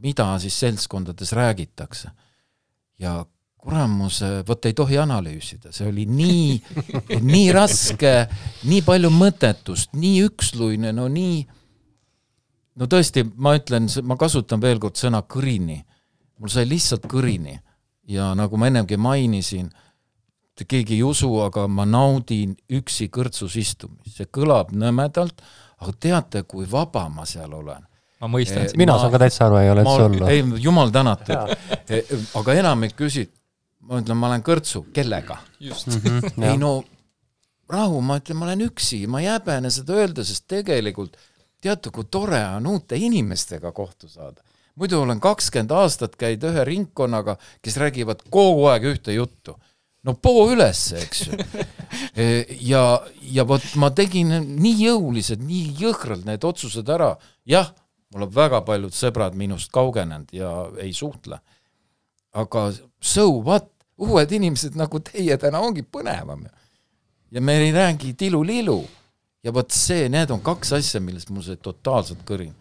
[SPEAKER 4] mida siis seltskondades räägitakse. ja kuramuse, vot ei tohi analüüsida, see oli nii, nii raske, nii palju mõttetust, nii üksluine, no nii, no tõesti, ma ütlen, ma kasutan veel kord sõna kõrini. mul sai lihtsalt kõrini ja nagu ma ennemgi mainisin, keegi ei usu, aga ma naudin üksi kõrtsus istumist, see kõlab nõmedalt, aga teate, kui vaba ma seal olen
[SPEAKER 2] ma mõistan
[SPEAKER 3] eh,. mina ma, saan ka täitsa aru, ei ole üldse hullu.
[SPEAKER 4] ei, jumal tänatud. Eh, aga enamik küsib, ma ütlen, ma olen kõrtsu, kellega?
[SPEAKER 2] just mm. -hmm,
[SPEAKER 4] ei no rahu, ma ütlen, ma olen üksi, ma ei häbene seda öelda, sest tegelikult teate, kui tore on uute inimestega kohtu saada. muidu olen kakskümmend aastat käinud ühe ringkonnaga, kes räägivad kogu aeg ühte juttu. no poo ülesse, eks ju. E, ja, ja vot ma tegin nii jõuliselt, nii jõhkralt need otsused ära, jah, mul on väga paljud sõbrad minust kaugenenud ja ei suhtle. aga so what, uued inimesed nagu teie täna ongi põnevam. ja me ei räägi tilulilu. Ja vot see, need on kaks asja, millest mul see totaalselt kõrin.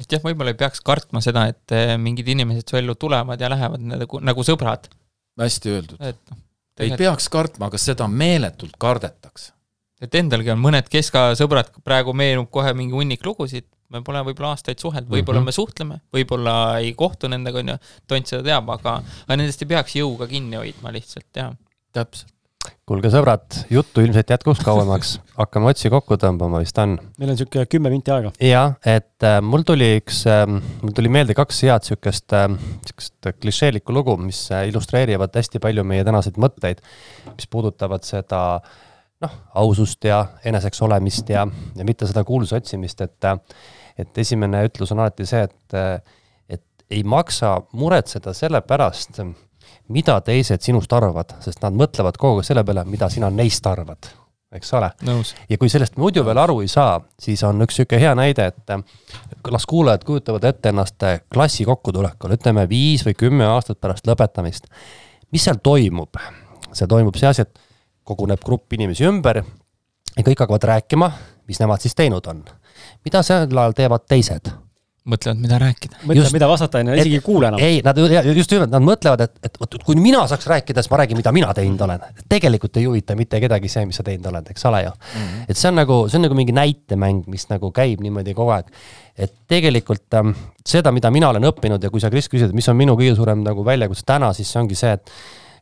[SPEAKER 2] just jah, võib-olla ei peaks kartma seda, et eh, mingid inimesed su ellu tulevad ja lähevad nagu, nagu sõbrad.
[SPEAKER 4] hästi öeldud. No, ei peaks kartma, aga seda meeletult kardetakse.
[SPEAKER 2] et endalgi on mõned keskajasõbrad, praegu meenub kohe mingi hunnik lugusid, me pole võib-olla aastaid suhelnud, võib-olla mm -hmm. me suhtleme, võib-olla ei kohtu nendega, on ju, tont seda teab, aga, aga nendest ei peaks jõuga kinni hoidma lihtsalt, jah.
[SPEAKER 4] täpselt.
[SPEAKER 3] Kuulge, sõbrad, juttu ilmselt jätkuks kauemaks, hakkame otsi kokku tõmbama, vist on?
[SPEAKER 1] meil on niisugune kümme minti aega.
[SPEAKER 3] jah, et äh, mul tuli üks äh,, mul tuli meelde kaks head niisugust äh,, niisugust klišeelikku lugu, mis äh, illustreerivad hästi palju meie tänaseid mõtteid, mis puudutavad seda noh, ausust ja eneseks olemist ja, ja mitte seda kuulsuse otsimist, et äh, et esimene ütlus on alati see, et, et ei maksa muretseda selle pärast, mida teised sinust arvavad, sest nad mõtlevad kogu aeg selle peale, mida sina neist arvad, eks ole. ja kui sellest muidu veel aru ei saa, siis on üks niisugune hea näide, et las kuulajad kujutavad ette ennast klassi kokkutulekul, ütleme viis või kümme aastat pärast lõpetamist. mis seal toimub? seal toimub see asi, et koguneb grupp inimesi ümber ja kõik hakkavad rääkima, mis nemad siis teinud on mida sel ajal teevad teised?
[SPEAKER 2] Mõtlevad, mida rääkida.
[SPEAKER 1] mõtlevad, mida vastata, on ju, isegi ei kuule enam.
[SPEAKER 3] ei, nad just nimelt, nad mõtlevad, et, et vot kui mina saaks rääkida, siis ma räägin, mida mina teinud olen. tegelikult ei huvita mitte kedagi see, mis sa teinud oled, eks ole ju mm. -hmm. et see on nagu, see on nagu mingi näitemäng, mis nagu käib niimoodi kogu aeg. et tegelikult ähm, seda, mida mina olen õppinud ja kui sa, Kris, küsid, mis on minu kõige suurem nagu väljakutse täna, siis see ongi see, et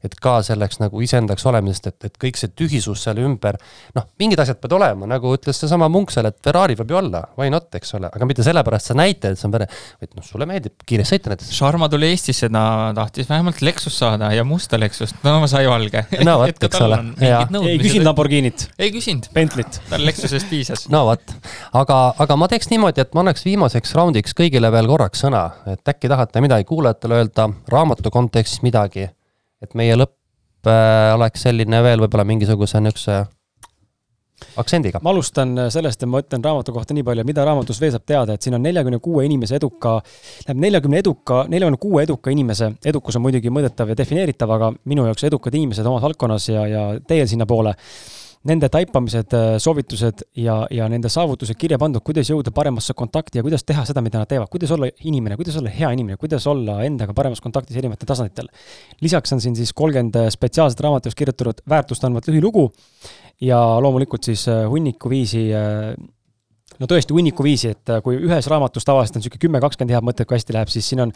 [SPEAKER 3] et ka selleks nagu iseendaks olemisest, et, et kõik see tühisus seal ümber, noh, mingid asjad peavad olema, nagu ütles seesama Munk seal, et Ferrari võib ju olla, why not, eks ole, aga mitte sellepärast sa näitad, et see on pere, vaid noh, sulle meeldib kiiresti sõita näiteks.
[SPEAKER 2] Sharma tuli Eestisse, ta tahtis vähemalt Lexus saada ja musta Lexust, no sai valge.
[SPEAKER 3] no vot, eks ole.
[SPEAKER 1] ei küsinud Lamborghinit.
[SPEAKER 2] ei küsinud.
[SPEAKER 1] Bentley't.
[SPEAKER 2] tal Lexusest piisas.
[SPEAKER 3] no vot, aga, aga ma teeks niimoodi, et ma annaks viimaseks raundiks kõigile veel korraks sõna, et äkki tahate midagi kuulajatele öelda, raamatu kontekstis midagi, et meie lõpp äh, oleks selline veel võib-olla mingisuguse niisuguse aktsendiga.
[SPEAKER 1] ma alustan sellest ja ma ütlen raamatu kohta nii palju, mida raamatus veel saab teada, et siin on neljakümne kuue inimese eduka, tähendab neljakümne eduka, neljakümne kuue eduka inimese, edukus on muidugi mõõdetav ja defineeritav, aga minu jaoks edukad inimesed omas valdkonnas ja, ja teel sinnapoole nende taipamised, äh, soovitused ja, ja nende saavutused kirja pandud, kuidas jõuda paremasse kontakti ja kuidas teha seda, mida nad teevad, kuidas olla inimene, kuidas olla hea inimene, kuidas olla endaga paremas kontaktis erinevatel tasanditel. lisaks on siin siis kolmkümmend spetsiaalset raamatus kirjutatud väärtust andvat lühilugu ja loomulikult siis äh, hunniku viisi äh, no tõesti hunniku viisi, et äh, kui ühes raamatus tavaliselt on niisugune kümme, kakskümmend head mõtet, kui hästi läheb, siis siin on,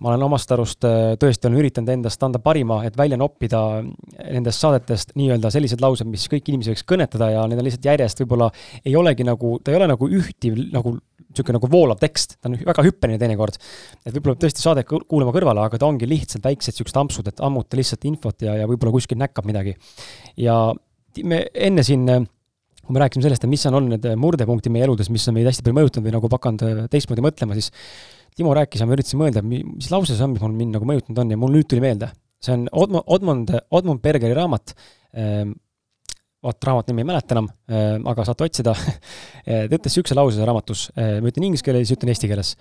[SPEAKER 1] ma olen omast arust äh, tõesti olen üritanud endast anda parima, et välja noppida nendest saadetest nii-öelda sellised laused, mis kõiki inimesi võiks kõnetada ja need on lihtsalt järjest võib-olla ei olegi nagu, ta ei ole nagu ühtiv nagu niisugune nagu voolav tekst, ta on väga hüppeline teinekord. et võib-olla peab tõesti saadet kuulama kõrvale, aga ta ongi lihtsalt väiksed niisugused ampsud, et ammuta lihtsalt infot ja, ja võib-olla kuskilt näkkab midagi. ja me enne siin kui me rääkisime sellest, et mis on olnud need murdepunktid meie eludes, mis on meid hästi palju mõjutanud või nagu hakanud äh, teistmoodi mõtlema, siis Timo rääkis ja ma üritasin mõelda, mis lause see on, mis mul mind nagu mõjutanud on ja mul nüüd tuli meelde. see on Odmond, Odmond, Odmond Bergeri raamat ähm,, vaat raamat nimi ei mäleta enam ähm,, aga saate otsida ta ütles niisuguse lause raamatus, äh, ma ütlen inglise keeles, ütlen eesti keeles.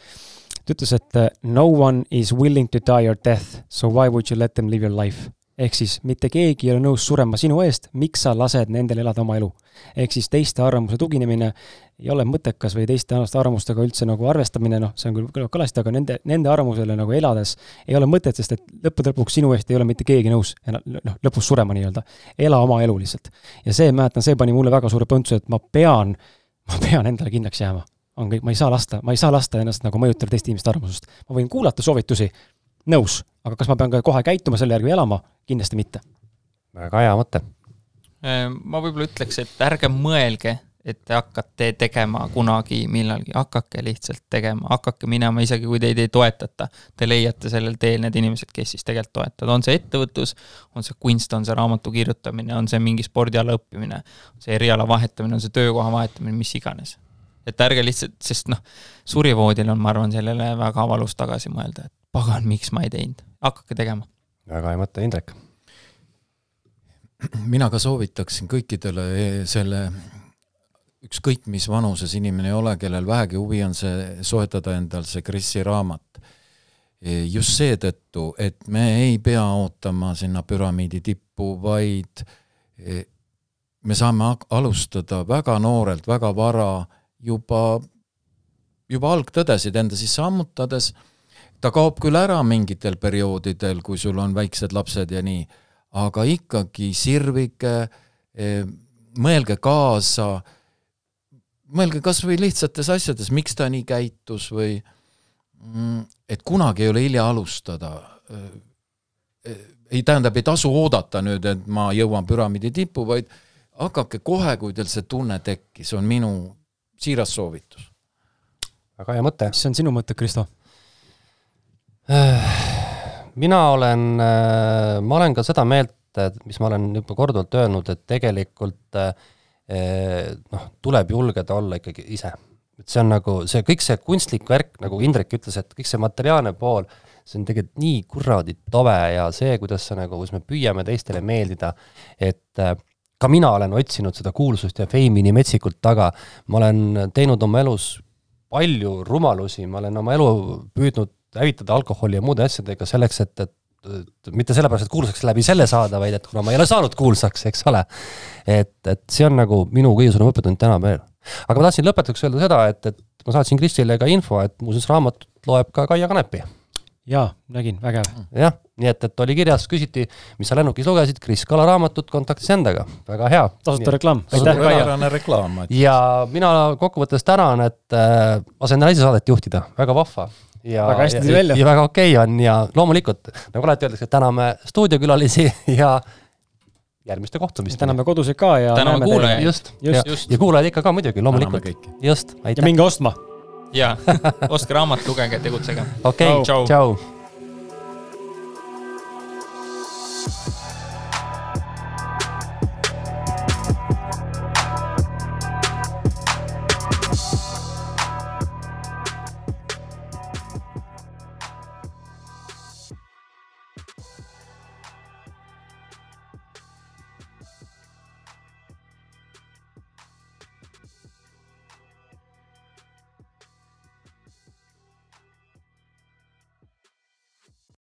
[SPEAKER 1] ta ütles, et äh, no one is willing to die your death, so why would you let them live your life ehk siis mitte keegi ei ole nõus surema sinu eest, miks sa lased nendel elada oma elu. ehk siis teiste arvamuse tuginemine ei ole mõttekas või teiste arvamustega üldse nagu arvestamine, noh, see on küll, kõlab kalasti, aga nende, nende arvamusele nagu elades ei ole mõtet, sest et lõppude lõpuks sinu eest ei ole mitte keegi nõus noh, lõpus surema nii-öelda. ela oma elu lihtsalt. ja see, mäletan, see pani mulle väga suure põntsu, et ma pean, ma pean endale kindlaks jääma. on kõik, ma ei saa lasta, ma ei saa lasta ennast nagu mõjutada teiste inimeste arvamusest. ma võin kuulata soovitusi, nõus, aga kas ma pean ka kohe käituma selle järgi või elama, kindlasti mitte.
[SPEAKER 3] väga hea mõte.
[SPEAKER 2] Ehm, ma võib-olla ütleks, et ärge mõelge, et te hakkate tegema kunagi millalgi, hakake lihtsalt tegema, hakake minema, isegi kui teid ei toetata. Te leiate sellel teel need inimesed, kes siis tegelikult toetavad, on see ettevõtlus, on see kunst, on see raamatu kirjutamine, on see mingi spordiala õppimine, see eriala vahetamine, on see töökoha vahetamine, mis iganes. et ärge lihtsalt, sest noh, surivoodil on, ma arvan, sellele väga valus tagasi mõelda, et pagan, miks ma ei teinud, hakake tegema.
[SPEAKER 3] väga hea mõte, Indrek.
[SPEAKER 4] mina ka soovitaksin kõikidele e, selle ükskõik mis vanuses inimene ei ole, kellel vähegi huvi on see, soetada endal see Krisi raamat. E, just seetõttu, et me ei pea ootama sinna püramiidi tippu, vaid e, me saame alustada väga noorelt, väga vara, juba, juba algtõdesid enda sisse ammutades ta kaob küll ära mingitel perioodidel, kui sul on väiksed lapsed ja nii, aga ikkagi sirvige, eh, mõelge kaasa, mõelge kas või lihtsates asjades, miks ta nii käitus või mm, et kunagi ei ole hilja alustada. Eh, ei, tähendab, ei tasu oodata nüüd, et ma jõuan püramiidi tippu, vaid hakake kohe, kui teil see tunne tekkis, on minu siiras soovitus.
[SPEAKER 3] väga hea mõte.
[SPEAKER 1] mis on sinu mõte, Kristo?
[SPEAKER 3] mina olen, äh, ma olen ka seda meelt, mis ma olen juba korduvalt öelnud, et tegelikult äh, noh, tuleb julgeda olla ikkagi ise. et see on nagu see, kõik see kunstlik värk, nagu Indrek ütles, et kõik see materiaalne pool, see on tegelikult nii kuradi tobe ja see, kuidas sa nagu, kus me püüame teistele meeldida, et äh, ka mina olen otsinud seda kuulsust ja feimi nii metsikult taga, ma olen teinud oma elus palju rumalusi, ma olen oma elu püüdnud hävitada alkoholi ja muude asjadega selleks, et, et mitte sellepärast, et kuulsaks läbi selle saada, vaid et kuna ma ei ole saanud kuulsaks, eks ole. et, et see on nagu minu kõige suurem õppetund täna veel. aga ma tahtsin lõpetuseks öelda seda, et, et ma saatsin Kristile ka info, et muuseas raamatut loeb ka Kaia Kanepi.
[SPEAKER 1] jaa, nägin, vägev.
[SPEAKER 3] jah, nii et, et oli kirjas, küsiti, mis sa lennukis lugesid, Kris Kala raamatut, kontaktis endaga, väga hea.
[SPEAKER 1] tasuta reklaam.
[SPEAKER 4] suurepärane reklaam.
[SPEAKER 3] ja mina kokkuvõttes tänan, et äh, asendan ise saadet juhtida, väga vahva ja,
[SPEAKER 1] väga hästi tuli välja.
[SPEAKER 3] ja väga okei okay on ja loomulikult, nagu alati öeldakse, täname stuudiokülalisi ja järgmiste kohtumisteni.
[SPEAKER 1] täname koduseid ka ja
[SPEAKER 2] täname kuulajaid.
[SPEAKER 3] just, just. ja, ja kuulajaid ikka ka muidugi, loomulikult. just,
[SPEAKER 1] aitäh. ja minge ostma.
[SPEAKER 2] jaa, ostke raamat, lugege, tegutsege.
[SPEAKER 3] okei tšau..